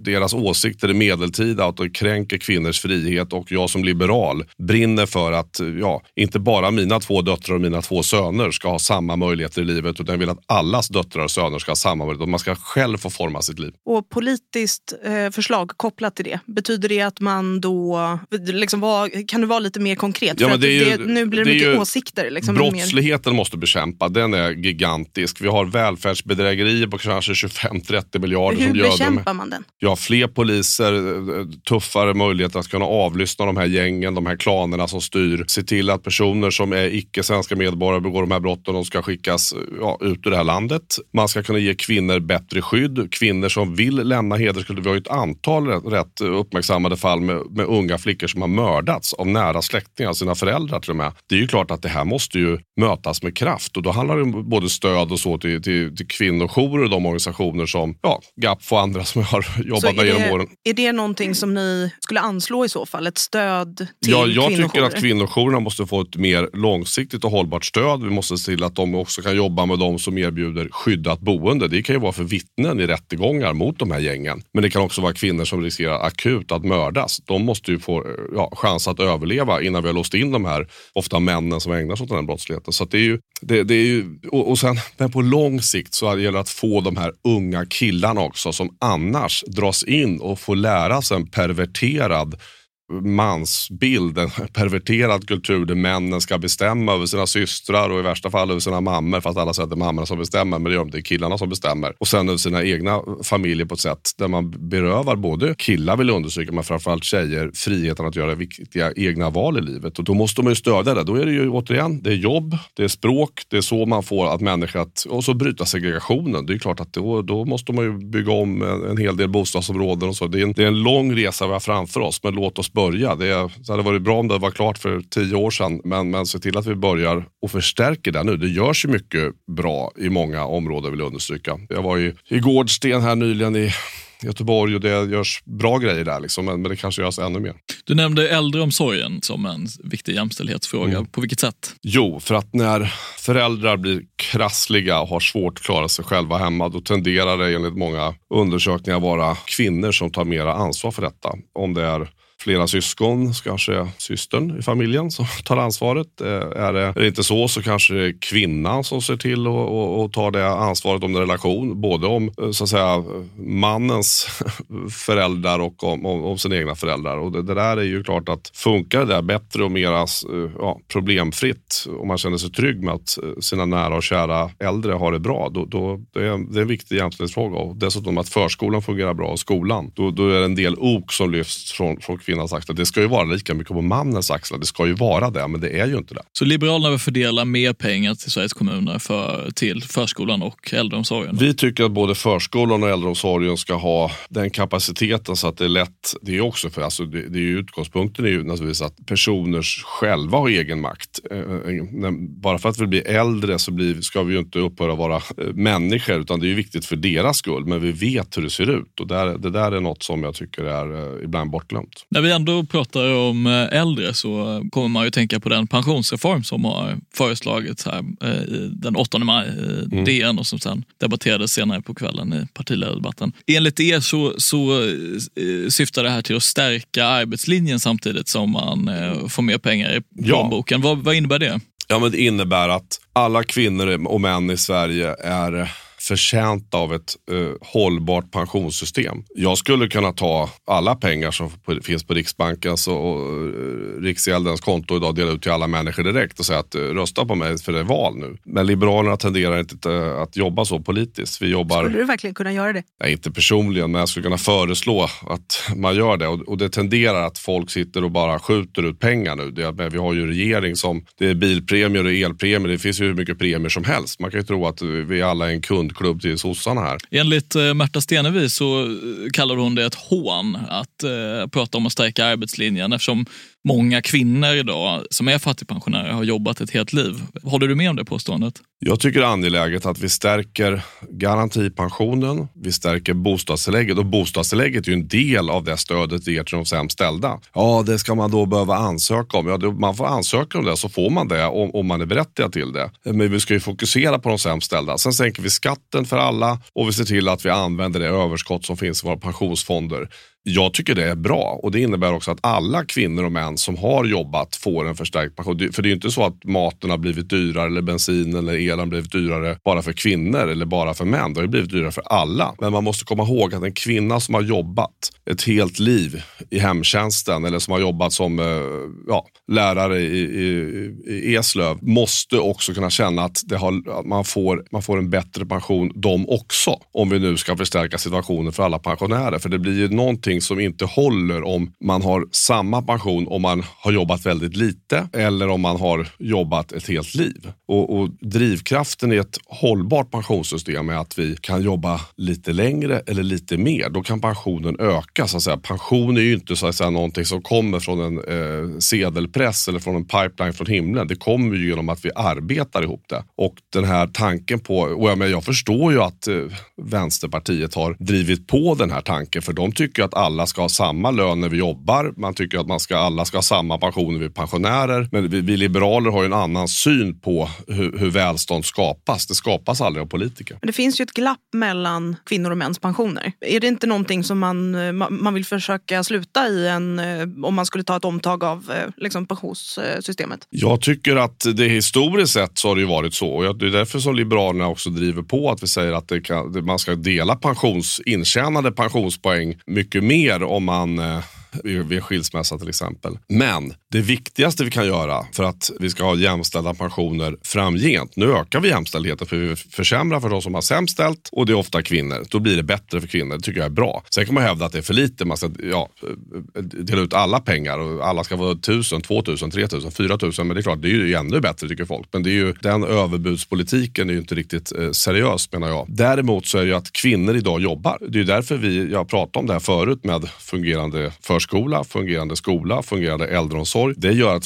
S3: deras åsikter är medeltida och att de kränker kvinnors frihet och jag som liberal brinner för att ja, inte bara mina två döttrar och mina två söner ska ha samma möjligheter i livet utan jag vill att allas döttrar och söner ska ha samma möjligheter. Och man ska själv få forma sitt liv.
S1: Och politiskt eh, förslag kopplat till det, betyder det att man då... Liksom, vad, kan du vara lite mer konkret?
S3: Ja,
S1: För
S3: men det ju-
S1: det, nu blir det,
S3: det
S1: mycket
S3: ju-
S1: åsikter. Liksom, mer,
S3: Brottsligheten måste bekämpa, den är gigantisk. Vi har välfärdsbedrägerier på kanske 25-30 miljarder
S1: hur
S3: som göder de
S1: bekämpar man den?
S3: Ja, fler poliser, eh, tuffare möjligheter att kunna avlyssna de här gängen, de här klanerna som styr. Se till att personer som är icke-svenska medborgare begår de här brotten, de ska skickas ja, ut ur det här landet. Man ska kunna ge kvinnor bättre skydd. Kvinnor som vill lämna hederskultur. Vi har ju ett antal rätt, uppmärksammade fall med, med unga flickor som har mördats av nära släktingar, sina föräldrar till och med. Det är ju klart att det här måste ju mötas med kraft och då handlar det om både stöd och så till, till, till kvinnojourer och de organisationer som ja, GAPF och andra som jag har [LAUGHS] jobbat med genom åren.
S1: är det någonting som ni skulle anslå i så fall? Ett stöd till
S3: Ja, jag tycker
S1: kvinnojourer?
S3: att kvinnojourerna måste få ett mer långsiktigt och hållbart stöd. Vi måste se till att de också kan jobba med de som erbjuder skyddat boende. Det kan ju vara för vittnen i rättegångar mot de här gängen. Men det kan också vara kvinnor som riskerar akut att mördas. De måste ju få eh, ja, chans att överleva innan vi har låst in de här, ofta männen som ägnar sig åt den här brottsligheten. Så att det är ju, det, det är ju, och, och sen, men på lång sikt så gäller det att få de här unga killarna också som annars dras in och får lära sig en perverterad mansbild, en perverterad kultur där männen ska bestämma över sina systrar och i värsta fall över sina mammor fast alla säger att det är mammorna som bestämmer men det gör de inte, det är killarna som bestämmer. Och sen över sina egna familjer på ett sätt där man berövar både killar vill jag understryka men framförallt tjejer friheten att göra viktiga egna val i livet. Och då måste man ju stödja det. Då är det ju återigen, det är jobb, det är språk, det är så man får att människor att, och så bryta segregationen. Det är klart att då, då måste man ju bygga om en, en hel del bostadsområden och så. Det är, en, det är en lång resa vi har framför oss men låt oss börja. Det, det hade varit bra om det var klart för tio år sedan men, men se till att vi börjar och förstärker det nu. Det görs ju mycket bra i många områden vill jag understryka. Jag var i, i Gårdsten här nyligen i Göteborg och det görs bra grejer där liksom, men, men det kanske görs ännu mer.
S2: Du nämnde äldreomsorgen som en viktig jämställdhetsfråga.
S3: Mm.
S2: På vilket sätt?
S3: Jo, för att när föräldrar blir krassliga och har svårt att klara sig själva hemma, då tenderar det enligt många undersökningar vara kvinnor som tar mera ansvar för detta. Om det är flera syskon, kanske systern i familjen som [LAUGHS] tar ansvaret. Eh, är, det, är det inte så så kanske det är kvinnan som ser till och, och, och tar det ansvaret om en relation. Både om eh, så att säga, mannens [LAUGHS] föräldrar och om, om, om sina egna föräldrar. Och det, det, där är ju klart att funkar det där bättre och mer eh, ja, problemfritt och man känner sig trygg med att sina nära och kära äldre har det bra, då, då det, är, det är en viktig jämställdhetsfråga. Och dessutom att förskolan fungerar bra och skolan. Då, då är det en del ok som lyfts från, från kvinnans axlar. Det ska ju vara lika mycket på mannens axlar. Det ska ju vara det, men det är ju inte det.
S2: Så Liberalerna vill fördela mer pengar till Sveriges kommuner för, till förskolan och äldreomsorgen?
S3: Vi tycker att både förskolan och äldreomsorgen ska ha den kapaciteten så att det är lätt. Det är också för, alltså, det, det är ju utgångspunkten är ju naturligtvis att personer själva har egen makt. Eh, eh, bara för att vi blir äldre så blir, ska vi ju inte upphöra vara eh, människor utan det är viktigt för deras skull. Men vi vet hur det ser ut och där, det där är något som jag tycker är ibland bortglömt.
S2: När vi ändå pratar om äldre så kommer man ju tänka på den pensionsreform som har föreslagits här den 8 maj i mm. DN och som sen debatterades senare på kvällen i partiledardebatten. Enligt er så, så syftar det här till att stärka arbetslinjen samtidigt som man får mer pengar i plånboken. Ja. Vad, vad innebär det?
S3: Ja, men det innebär att alla kvinnor och män i Sverige är förtjänta av ett eh, hållbart pensionssystem. Jag skulle kunna ta alla pengar som finns på Riksbankens och, och eh, Riksgäldens konto idag och dela ut till alla människor direkt och säga att eh, rösta på mig för det är val nu. Men Liberalerna tenderar inte eh, att jobba så politiskt. Vi jobbar,
S1: skulle du verkligen kunna göra det?
S3: Nej, inte personligen, men jag skulle kunna föreslå att man gör det. Och, och det tenderar att folk sitter och bara skjuter ut pengar nu. Det, vi har ju regering som, det är bilpremier och elpremier, det finns ju hur mycket premier som helst. Man kan ju tro att vi alla är en kund klubb till sossarna här.
S2: Enligt eh, Märta Stenevi så eh, kallar hon det ett hån att eh, prata om att stärka arbetslinjen eftersom många kvinnor idag som är fattigpensionärer har jobbat ett helt liv. Håller du med om det påståendet?
S3: Jag tycker det är angeläget att vi stärker garantipensionen, vi stärker bostadstillägget och bostadstillägget är ju en del av det stödet vi ger till de sämst ställda. Ja, det ska man då behöva ansöka om. Ja, man får ansöka om det så får man det om, om man är berättigad till det. Men vi ska ju fokusera på de sämst ställda. Sen sänker vi skatten för alla och vi ser till att vi använder det överskott som finns i våra pensionsfonder jag tycker det är bra och det innebär också att alla kvinnor och män som har jobbat får en förstärkt pension. För det är ju inte så att maten har blivit dyrare eller bensin eller elen har blivit dyrare bara för kvinnor eller bara för män. Det har ju blivit dyrare för alla. Men man måste komma ihåg att en kvinna som har jobbat ett helt liv i hemtjänsten eller som har jobbat som eh, ja, lärare i, i, i Eslöv måste också kunna känna att, det har, att man, får, man får en bättre pension de också. Om vi nu ska förstärka situationen för alla pensionärer. För det blir ju någonting någonting som inte håller om man har samma pension om man har jobbat väldigt lite eller om man har jobbat ett helt liv. Och, och drivkraften i ett hållbart pensionssystem är att vi kan jobba lite längre eller lite mer. Då kan pensionen öka. Så att säga. Pension är ju inte så att säga, någonting som kommer från en eh, sedelpress eller från en pipeline från himlen. Det kommer ju genom att vi arbetar ihop det. Och den här tanken på, och jag, men jag förstår ju att eh, Vänsterpartiet har drivit på den här tanken för de tycker att alla ska ha samma lön när vi jobbar. Man tycker att man ska, alla ska ha samma pension när vi är pensionärer. Men vi, vi liberaler har ju en annan syn på hur, hur välstånd skapas. Det skapas aldrig av politiker.
S1: Men det finns ju ett glapp mellan kvinnor och mäns pensioner. Är det inte någonting som man, man vill försöka sluta i en, om man skulle ta ett omtag av liksom, pensionssystemet?
S3: Jag tycker att det historiskt sett så har det varit så. Det är därför som Liberalerna också driver på att vi säger att kan, man ska dela pensions, intjänade pensionspoäng mycket mer om man eh, vid en skilsmässa till exempel. Men det viktigaste vi kan göra för att vi ska ha jämställda pensioner framgent. Nu ökar vi jämställdheten för vi försämrar för de som har sämst ställt och det är ofta kvinnor. Då blir det bättre för kvinnor. Det tycker jag är bra. Sen kan man hävda att det är för lite. Man ska ja, dela ut alla pengar och alla ska vara 1000, 2000, 3000, 4000. Men det är klart, det är ju ännu bättre tycker folk. Men det är ju, den överbudspolitiken är ju inte riktigt eh, seriös menar jag. Däremot så är det ju att kvinnor idag jobbar. Det är ju därför vi, jag pratade om det här förut med fungerande förskola, fungerande skola, fungerande äldreomsorg. Det gör att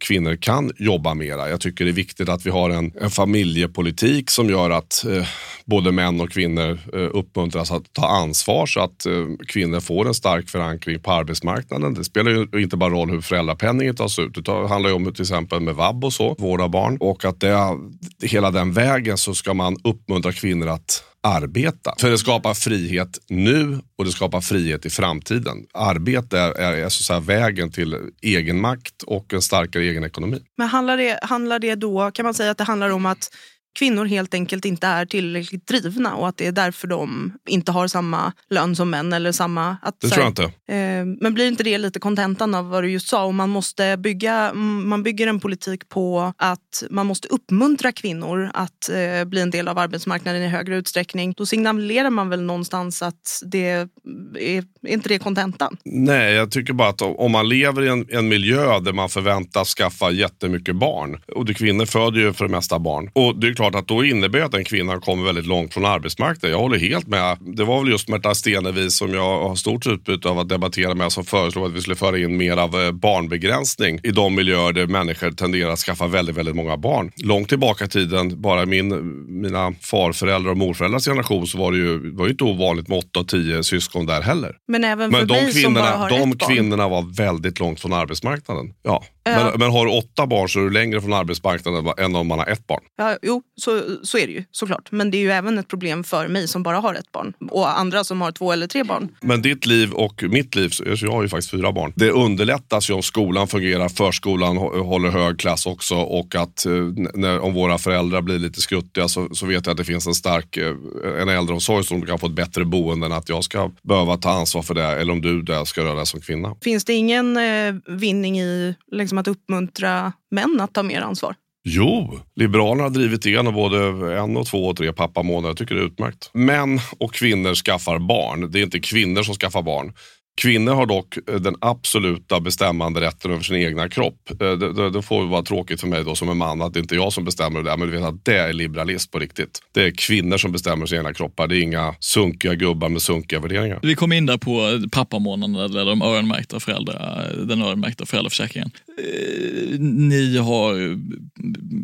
S3: kvinnor kan jobba mera. Jag tycker det är viktigt att vi har en, en familjepolitik som gör att eh, både män och kvinnor eh, uppmuntras att ta ansvar så att eh, kvinnor får en stark förankring på arbetsmarknaden. Det spelar ju inte bara roll hur föräldrapenningen tas ut. Det handlar ju om till exempel med vab och så, vård av barn. Och att det, hela den vägen så ska man uppmuntra kvinnor att arbeta. För det skapar frihet nu och det skapar frihet i framtiden. Arbete är, är, är så att säga vägen till egenmakt och en starkare egen ekonomi.
S1: Men handlar det, handlar det då, kan man säga att det handlar om att kvinnor helt enkelt inte är tillräckligt drivna och att det är därför de inte har samma lön som män. Eller samma, att,
S3: Det tror jag inte.
S1: Eh, men blir inte det lite kontentan av vad du just sa? Om man, måste bygga, man bygger en politik på att man måste uppmuntra kvinnor att eh, bli en del av arbetsmarknaden i högre utsträckning. Då signalerar man väl någonstans att det är, är inte det kontentan?
S3: Nej, jag tycker bara att om man lever i en, en miljö där man förväntas skaffa jättemycket barn och det kvinnor föder ju för det mesta barn. Och det är klart att då innebär det att en kvinna kommer väldigt långt från arbetsmarknaden. Jag håller helt med. Det var väl just Märta Stenevi som jag har stort utbyte av att debattera med som föreslog att vi skulle föra in mer av eh, barnbegränsning i de miljöer där människor tenderar att skaffa väldigt, väldigt många barn. Långt tillbaka i tiden, bara min, mina farföräldrar och morföräldrars generation så var det ju, var ju inte ovanligt med 8 och 10 syskon där heller.
S1: Men även för
S3: Men de
S1: mig som bara
S3: kvinnorna,
S1: har
S3: de
S1: ett barn.
S3: kvinnorna var väldigt långt från arbetsmarknaden. Ja. Men, men har du åtta barn så är du längre från arbetsmarknaden än om man har ett barn.
S1: Ja, jo, så, så är det ju såklart. Men det är ju även ett problem för mig som bara har ett barn. Och andra som har två eller tre barn.
S3: Men ditt liv och mitt liv, så jag har ju faktiskt fyra barn. Det underlättas ju om skolan fungerar, förskolan hå- håller hög klass också och att eh, när, om våra föräldrar blir lite skruttiga så, så vet jag att det finns en stark eh, en äldreomsorg som kan få ett bättre boende än att jag ska behöva ta ansvar för det eller om du där ska det som kvinna.
S1: Finns det ingen eh, vinning i liksom, Liksom att uppmuntra män att ta mer ansvar?
S3: Jo, Liberalerna har drivit igenom både en, och två och tre pappamånader. Jag tycker det är utmärkt. Män och kvinnor skaffar barn. Det är inte kvinnor som skaffar barn. Kvinnor har dock eh, den absoluta bestämmande rätten över sin egna kropp. Eh, Det, det, får vara tråkigt för mig då som en man att det inte är jag som bestämmer det där. Men du vet att det är liberalism på riktigt. Det är kvinnor som bestämmer sina egna kroppar. Det är inga sunkiga gubbar med sunkiga värderingar.
S2: Vi kom in där på pappamånaden eller de öronmärkta föräldrar, den öronmärkta föräldraförsäkringen. Eh, Ni har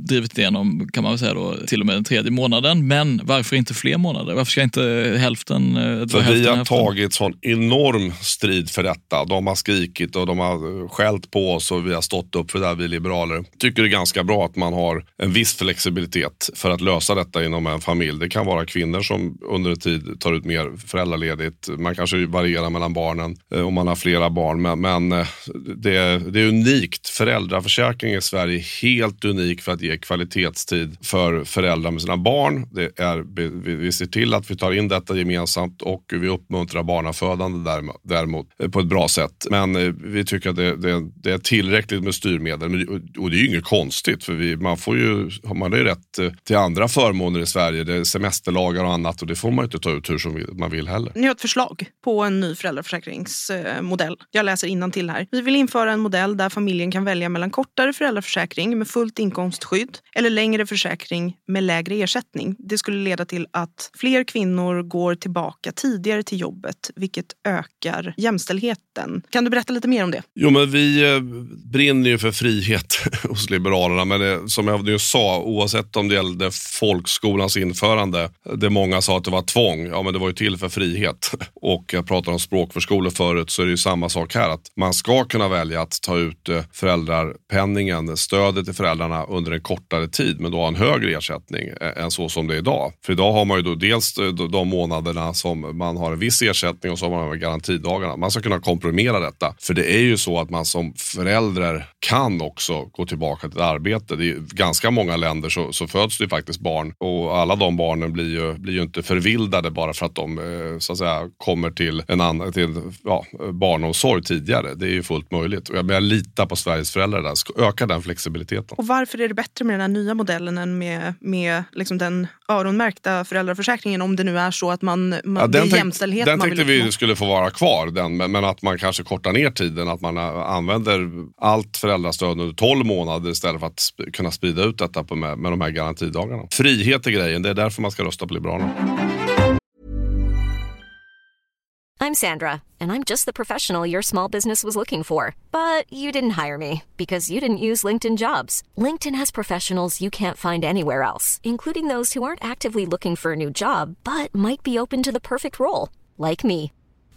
S2: drivit igenom, kan man väl säga då, till och med den tredje månaden. Men varför inte fler månader? Varför ska inte hälften eh,
S3: För vi
S2: hälften,
S3: har
S2: hälften?
S3: tagit sån enorm strid för detta. De har skrikit och de har eh, skällt på oss och vi har stått upp för det här, vi liberaler. Tycker det är ganska bra att man har en viss flexibilitet för att lösa detta inom en familj. Det kan vara kvinnor som under en tid tar ut mer föräldraledigt. Man kanske varierar mellan barnen eh, om man har flera barn. Men, men eh, det, är, det är unikt. Föräldraförsäkringen i Sverige är helt unik för att ge kvalitetstid för föräldrar med sina barn. Det är, vi, ser till att vi tar in detta gemensamt och vi uppmuntrar barnafödande där däremot eh, på ett bra sätt. Men eh, vi tycker att det, det, det är tillräckligt med styrmedel. Och det är ju inget konstigt för vi, man, får ju, man har ju rätt eh, till andra förmåner i Sverige. Det är semesterlagar och annat och det får man ju inte ta ut hur som man vill heller.
S1: Ni har ett förslag på en ny föräldraförsäkringsmodell. Jag läser till här. Vi vill införa en modell där familjen kan välja mellan kortare föräldraförsäkring med fullt inkomstskydd eller längre försäkring med lägre ersättning. Det skulle leda till att fler kvinnor går tillbaka tidigare till jobbet, vilket ökar jämställdheten. Kan du berätta lite mer om det?
S3: Jo, men vi eh, brinner ju för frihet [LAUGHS] hos Liberalerna. Men det, som jag nu sa, oavsett om det gällde folkskolans införande, det många sa att det var tvång. Ja, men det var ju till för frihet. [LAUGHS] Och jag pratade om språkförskolor förut, så är det ju samma sak här. Att man ska kunna välja att ta ut eh, föräldrapenningen, stödet till föräldrarna under en kortare tid, men då ha en högre ersättning eh, än så som det är idag. För idag har man ju då dels de- månaderna som man har en viss ersättning och så har man garantidagarna garantidagarna. Man ska kunna komprimera detta. För det är ju så att man som förälder kan också gå tillbaka till ett arbete. Det är ganska många länder så, så föds det ju faktiskt barn och alla de barnen blir ju, blir ju inte förvildade bara för att de eh, så att säga, kommer till en annan till, ja, barnomsorg tidigare. Det är ju fullt möjligt. Och jag, men jag litar på Sveriges föräldrar där. Öka den flexibiliteten.
S1: Och varför är det bättre med den här nya modellen än med, med liksom den öronmärkta föräldraförsäkringen om det nu är så att man, man
S3: Ja,
S1: det är jämställdhet
S3: den
S1: man
S3: tänkte
S1: vill
S3: vi
S1: uppnå?
S3: skulle få vara kvar, tiden, men, men att man kanske kortar ner tiden. Att man eh, använder allt föräldrastöd under 12 månader istället för att sp- kunna sprida ut detta på med, med de här garantidagarna. Frihet är grejen, det är därför man ska rösta på Liberalerna.
S4: I'm Sandra, and I'm just the professional your small business was looking for. But you didn't hire me because you didn't use LinkedIn jobs. LinkedIn has professionals you can't find anywhere else, including those who aren't actively looking for a new job but might be open to the perfect role, like me.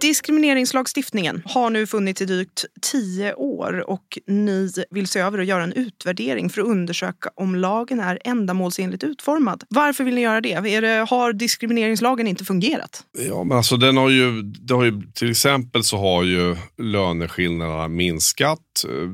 S1: Diskrimineringslagstiftningen har nu funnits i drygt tio år och ni vill se över och göra en utvärdering för att undersöka om lagen är ändamålsenligt utformad. Varför vill ni göra det? Är det har diskrimineringslagen inte fungerat?
S3: Ja, men alltså den har ju, det har ju, till exempel så har ju löneskillnaderna minskat.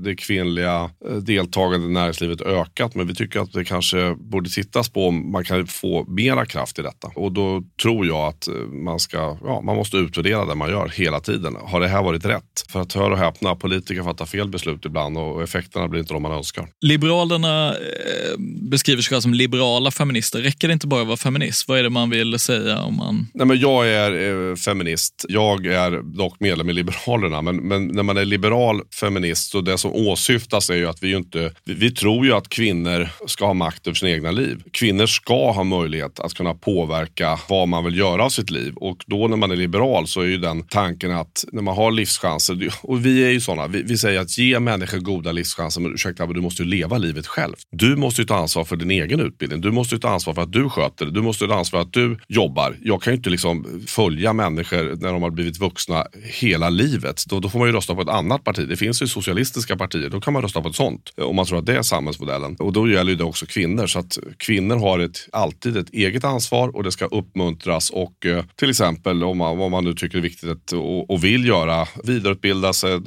S3: Det kvinnliga eh, deltagandet i näringslivet ökat. Men vi tycker att det kanske borde tittas på om man kan få mera kraft i detta. Och då tror jag att eh, man ska, ja, man måste utvärdera det man gör hela tiden. Har det här varit rätt? För att hör och häpna, politiker fattar fel beslut ibland och effekterna blir inte de man önskar.
S2: Liberalerna eh, beskriver sig själva som liberala feminister. Räcker det inte bara att vara feminist? Vad är det man vill säga om man...
S3: Nej, men jag är eh, feminist. Jag är dock medlem i Liberalerna. Men, men när man är liberal feminist så det som åsyftas är ju att vi ju inte, vi, vi tror ju att kvinnor ska ha makt över sina egna liv. Kvinnor ska ha möjlighet att kunna påverka vad man vill göra av sitt liv. Och då när man är liberal så är ju den tanken att när man har livschanser, och vi är ju sådana, vi, vi säger att ge människor goda livschanser, men ursäkta, men du måste ju leva livet själv. Du måste ju ta ansvar för din egen utbildning. Du måste ju ta ansvar för att du sköter det. Du måste ju ta ansvar för att du jobbar. Jag kan ju inte liksom följa människor när de har blivit vuxna hela livet. Då, då får man ju rösta på ett annat parti. Det finns ju socialistiska partier. Då kan man rösta på ett sånt. Eh, om man tror att det är samhällsmodellen. Och då gäller det också kvinnor. Så att kvinnor har ett, alltid ett eget ansvar och det ska uppmuntras. Och eh, till exempel om man, om man nu tycker det är viktigt att, och, och vill göra, vidareutbilda sig, eh,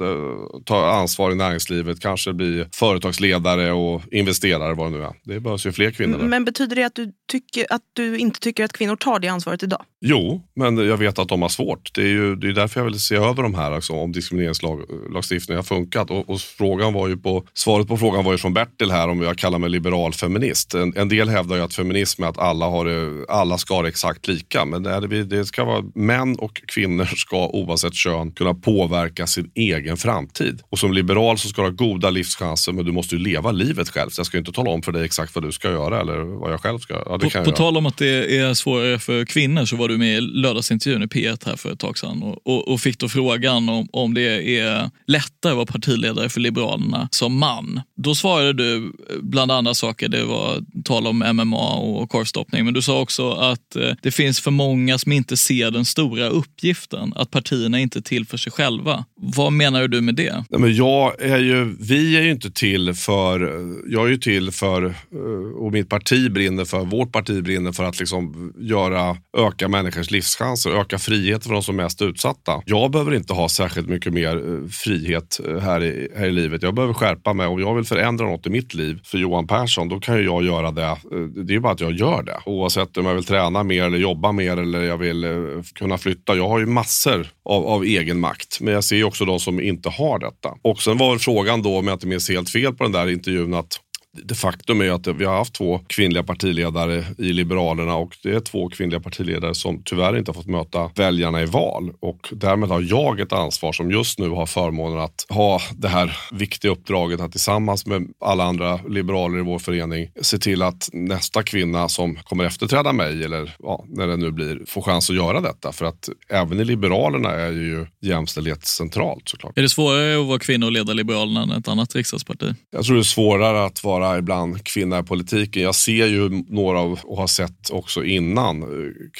S3: ta ansvar i näringslivet, kanske bli företagsledare och investerare vad det nu är. Det behövs ju fler kvinnor. där.
S1: Men betyder det att du, tycker, att du inte tycker att kvinnor tar det ansvaret idag?
S3: Jo, men jag vet att de har svårt. Det är ju det är därför jag vill se över de här, alltså, om diskrimineringslagstiftningen har funkat. Och, och frågan var ju på, svaret på frågan var ju från Bertil här om jag kallar mig liberal feminist. En, en del hävdar ju att feminism är att alla, har det, alla ska ha det exakt lika. Men det, det ska vara män och kvinnor ska oavsett kön kunna påverka sin egen framtid. Och som liberal så ska du ha goda livschanser men du måste ju leva livet själv. Så jag ska inte tala om för dig exakt vad du ska göra eller vad jag själv ska göra. Ja,
S2: På, på tal om att det är svårare för kvinnor så var du med i lördagsintervjun i P1 här för ett tag sedan och, och, och fick då frågan om, om det är lättare att vara partiledare för Liberalerna som man. Då svarade du eh, bland andra saker, det var tal om MMA och korvstoppning, men du sa också att eh, det finns för många som inte ser den stora uppgiften, att partierna inte är till för sig själva. Vad menar du med det?
S3: Nej, men jag är ju, vi är ju inte till för, jag är ju till för, eh, och mitt parti brinner för, vårt parti brinner för att liksom göra, öka människors livschanser, och öka frihet för de som är mest utsatta. Jag behöver inte ha särskilt mycket mer eh, frihet eh, här i, här i livet. Jag behöver skärpa mig. Om jag vill förändra något i mitt liv för Johan Persson, då kan ju jag göra det. Eh, det är ju bara att jag gör det. Oavsett om jag vill träna mer eller jobba mer eller jag vill kunna flytta. Jag har ju massor av, av egen makt. Men jag ser ju också de som inte har detta. Och sen var väl frågan då, om jag inte minns helt fel på den där intervjun, att det faktum är att vi har haft två kvinnliga partiledare i Liberalerna och det är två kvinnliga partiledare som tyvärr inte har fått möta väljarna i val. Och därmed har jag ett ansvar som just nu har förmånen att ha det här viktiga uppdraget att tillsammans med alla andra liberaler i vår förening se till att nästa kvinna som kommer efterträda mig eller ja, när det nu blir får chans att göra detta. För att även i Liberalerna är ju jämställdhet centralt såklart.
S2: Är det svårare att vara kvinna och leda Liberalerna än ett annat riksdagsparti?
S3: Jag tror det är svårare att vara ibland kvinna i politiken. Jag ser ju några av, och har sett också innan eh,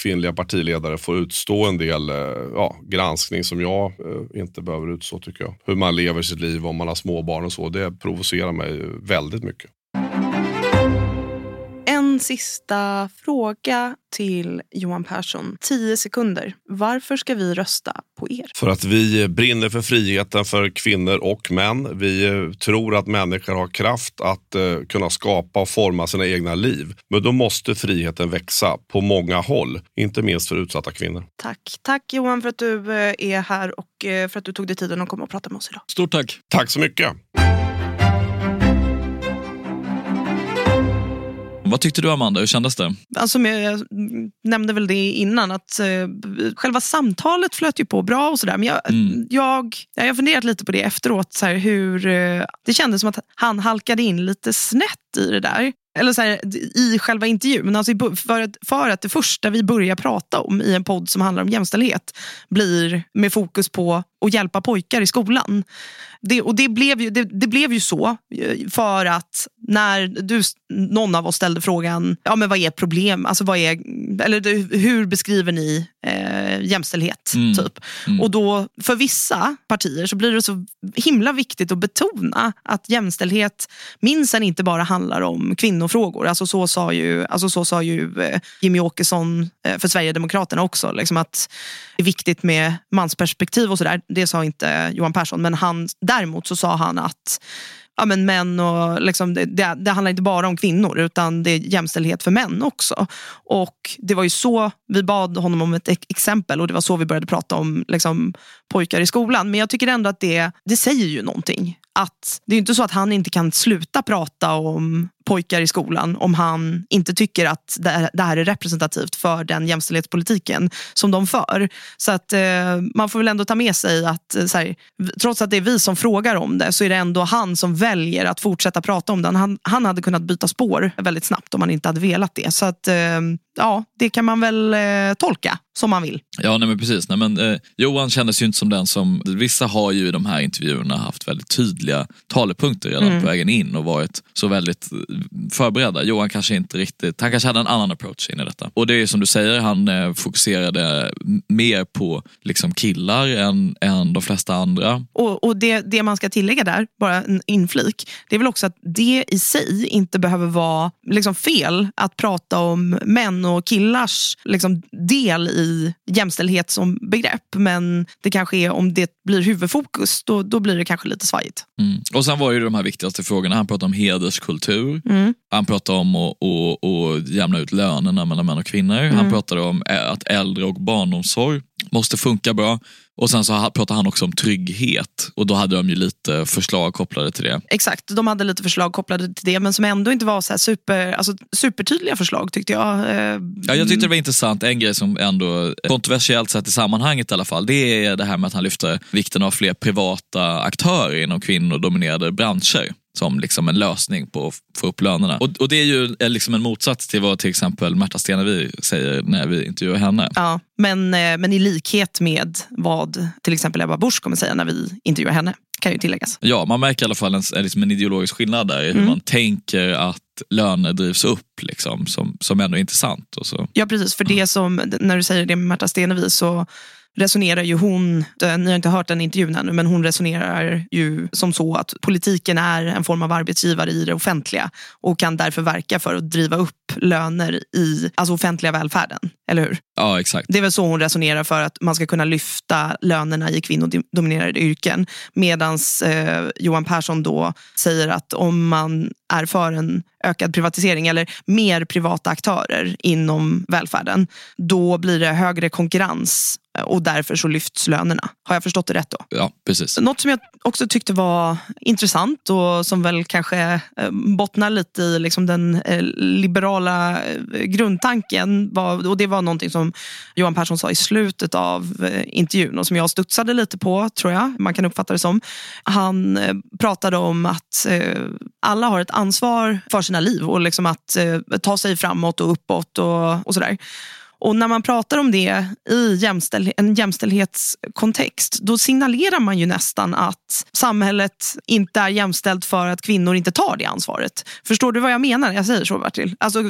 S3: kvinnliga partiledare få utstå en del eh, ja, granskning som jag eh, inte behöver utstå tycker jag. Hur man lever sitt liv, om man har småbarn och så. Det provocerar mig väldigt mycket.
S1: En sista fråga till Johan Persson. Tio sekunder. Varför ska vi rösta på er?
S3: För att vi brinner för friheten för kvinnor och män. Vi eh, tror att människor har kraft att eh, kunna skapa och forma sina egna liv. Men då måste friheten växa på många håll, inte minst för utsatta kvinnor.
S1: Tack. Tack Johan för att du eh, är här och för att du tog dig tiden att komma och prata med oss idag.
S2: Stort tack!
S3: Tack så mycket.
S5: Vad tyckte du Amanda, hur kändes det?
S1: Alltså, jag, nämnde väl det innan, att eh, själva samtalet flöt ju på bra och sådär. Men jag,
S5: Mm.
S1: jag, jag har funderat lite på det efteråt, så här, hur eh, det kändes som att han halkade in lite snett i det där. Eller så här, i själva intervjun. Alltså för, att, för att det första vi börjar prata om i en podd som handlar om jämställdhet blir med fokus på att hjälpa pojkar i skolan. Det, och det blev, ju, det, det blev ju så eh, för att när du, någon av oss ställde frågan, ja men vad är problem? Alltså vad är, eller hur beskriver ni eh, jämställdhet?
S5: Mm.
S1: Typ. Och då för vissa partier så blir det så himla viktigt att betona att jämställdhet minsann inte bara handlar om kvinnofrågor. Alltså så sa ju, alltså så sa ju eh, Jimmy Åkesson eh, för Sverigedemokraterna också. Liksom att det är viktigt med mansperspektiv och sådär. Det sa inte Johan Persson. Men han, däremot så sa han att ja, men män och liksom, det, det, det handlar inte bara om kvinnor utan det är jämställdhet för män också. Och det var ju så vi bad honom om ett exempel och det var så vi började prata om liksom, pojkar i skolan. Men jag tycker ändå att det, det säger ju någonting. Att det är ju inte så att han inte kan sluta prata om pojkar i skolan om han inte tycker att det här- är representativt för den jämställdhetspolitiken som de för. Så att eh, man får väl ändå ta med sig att eh, så här, trots att det är vi som frågar om det så är det ändå han som väljer att fortsätta prata om den. Han, han hade kunnat byta spår väldigt snabbt om han inte hade velat det. Så att eh, ja, det kan man väl eh, tolka som man vill.
S5: Ja, nej men precis. Nej, men, eh, Johan kändes ju inte som den som... Vissa har ju i de här intervjuerna haft väldigt tydliga talepunkter redan på vägen in och varit så väldigt eh, förberedda. Johan kanske inte riktigt... Han kanske hade en annan approach in i detta. Och det är som du säger, han eh, fokuserade mer på liksom killar än, än de flesta andra.
S1: Och, och det, det man ska tillägga där, bara en inflik, det är väl också att det i sig inte behöver vara liksom fel att prata om män och killars liksom, del i jämställdhet som begrepp. Men det kanske är om det blir huvudfokus, då, då blir det kanske lite svajigt.
S5: Mm. Och sen var ju de här viktigaste frågorna. Han pratade om hederskultur.
S1: Mm.
S5: Han pratade om att, jämna ut lönerna mellan män och kvinnor.
S1: Mm.
S5: Han pratade om att äldre och barnomsorg måste funka bra. Och sen så pratade han också om trygghet. Och då hade de ju lite förslag kopplade till det.
S1: Exakt, de hade lite förslag kopplade till det men som ändå inte var så super, alltså, supertydliga förslag tyckte jag. Eh,
S5: Ja, jag tyckte det var intressant, en grej som ändå kontroversiellt sett i sammanhanget i alla fall, det är det här med att han lyfter vikten av fler privata aktörer inom kvinnodominerade branscher som liksom en lösning på att få upp lönerna. Och, och det är ju eh, liksom en motsats till vad till exempel Märta Stenevi säger när vi intervjuar henne.
S1: Ja, men, eh, men i likhet med vad till exempel Ebba Busch kommer säga när vi intervjuar henne, kan ju tilläggas.
S5: Ja, man märker i alla fall en, liksom en ideologisk skillnad där i hur man tänker att löner drivs upp liksom, som, som ändå är intressant. Och så.
S1: Ja, precis. För det som, när du säger det med Märta Stenevi så resonerar ju hon, eh, ni har inte hört den intervjun ännu, men hon resonerar ju som så att politiken är en form av arbetsgivare i det offentliga och kan därför verka för att driva upp löner i alltså offentliga välfärden. Eller hur?
S5: Ja, exakt.
S1: Det är väl så hon resonerar för att man ska kunna lyfta lönerna i kvinnodominerade yrken. Medan eh, Johan Persson då säger att om man är för en ökad privatisering eller mer privata aktörer inom välfärden, då blir det högre konkurrens och därför så lyfts lönerna. Har jag förstått det rätt då?
S5: Ja, precis.
S1: Något som jag också tyckte var intressant och som väl kanske eh, bottnar lite i liksom den eh, liberala eh, grundtanken. Var, och det var någonting som Johan Persson sa i slutet av eh, intervjun och som jag studsade lite på, tror jag. Man kan uppfatta det som. Han eh, pratade om att eh, alla har ett ansvar för sina liv och liksom att eh, ta sig framåt och uppåt och, och sådär. Och när man pratar om det i jämställ en jämställdhetskontext, då signalerar man ju nästan att samhället inte är jämställt för att kvinnor inte tar det ansvaret. Förstår du vad jag menar jag säger så, Bertil? Alltså,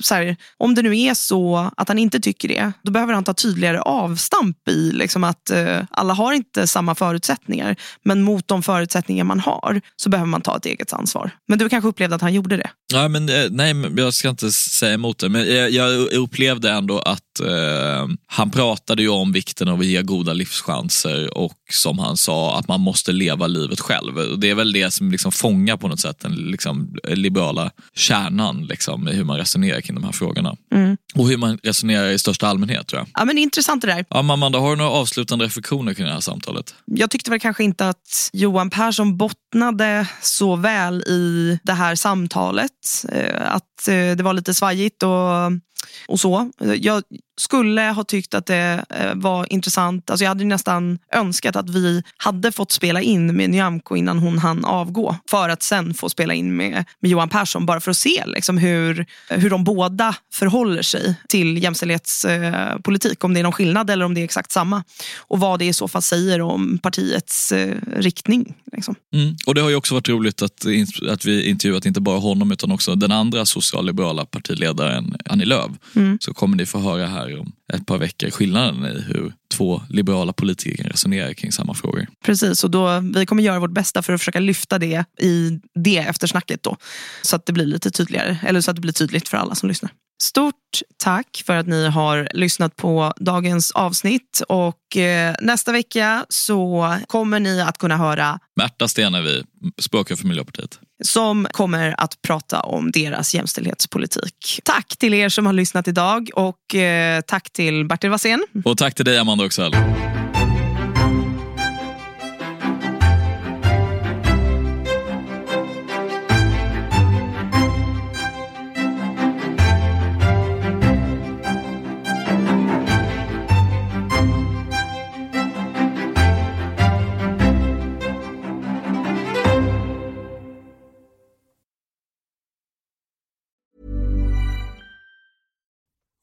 S1: så här, om det nu är så att han inte tycker det, då behöver han ta tydligare avstamp i liksom att eh, alla har inte samma förutsättningar, men mot de förutsättningar man har så behöver man ta ett eget ansvar. Men du kanske upplevde att han gjorde det?
S5: Ja, men, eh, nej, men jag ska inte säga emot det, men jag, jag upplevde ändå att att eh, han pratade ju om vikten av att ge goda livschanser och som han sa att man måste leva livet själv. Och det är väl det som liksom fångar på något sätt den liksom, liberala kärnan liksom, i hur man resonerar kring de här frågorna. Och hur man resonerar i största allmänhet tror jag.
S1: Ja, men det är intressant det där.
S5: Ja, Amanda, har du några avslutande reflektioner kring det här samtalet?
S1: Jag tyckte väl kanske inte att Johan Persson bottnade så väl i det här samtalet. Eh, Att eh, det var lite svajigt och, och så. Eh, jag skulle ha tyckt att det eh, var intressant. Alltså jag hade nästan önskat att vi hade fått spela in med Nyamko innan hon hann avgå. För att sen få spela in med, med Johan Persson. Bara för att se liksom, hur, hur de båda förhåller sig till jämställdhetspolitik. Om det är någon skillnad eller om det är exakt samma. Och vad det i så fall säger om partiets eh, riktning. Liksom.
S5: Mm. Och det har ju också varit roligt att, att vi intervjuat inte bara honom utan också den andra socialliberala partiledaren Annie Lööf. Så kommer ni få höra här om ett par veckor skillnaden i hur två liberala politiker resonerar kring samma frågor.
S1: Precis, och då, vi kommer göra vårt bästa för att försöka lyfta det i det eftersnacket då. Så att det blir lite tydligare, eller så att det blir tydligt för alla som lyssnar. Stort tack för att ni har lyssnat på dagens avsnitt och eh, nästa vecka så kommer ni att kunna höra
S5: Märta Stenevi, språkrör för Miljöpartiet.
S1: som kommer att prata om deras jämställdhetspolitik. Tack till er som har lyssnat idag och eh, tack till Bertil Wassén.
S5: Och tack till dig Amanda Oxell.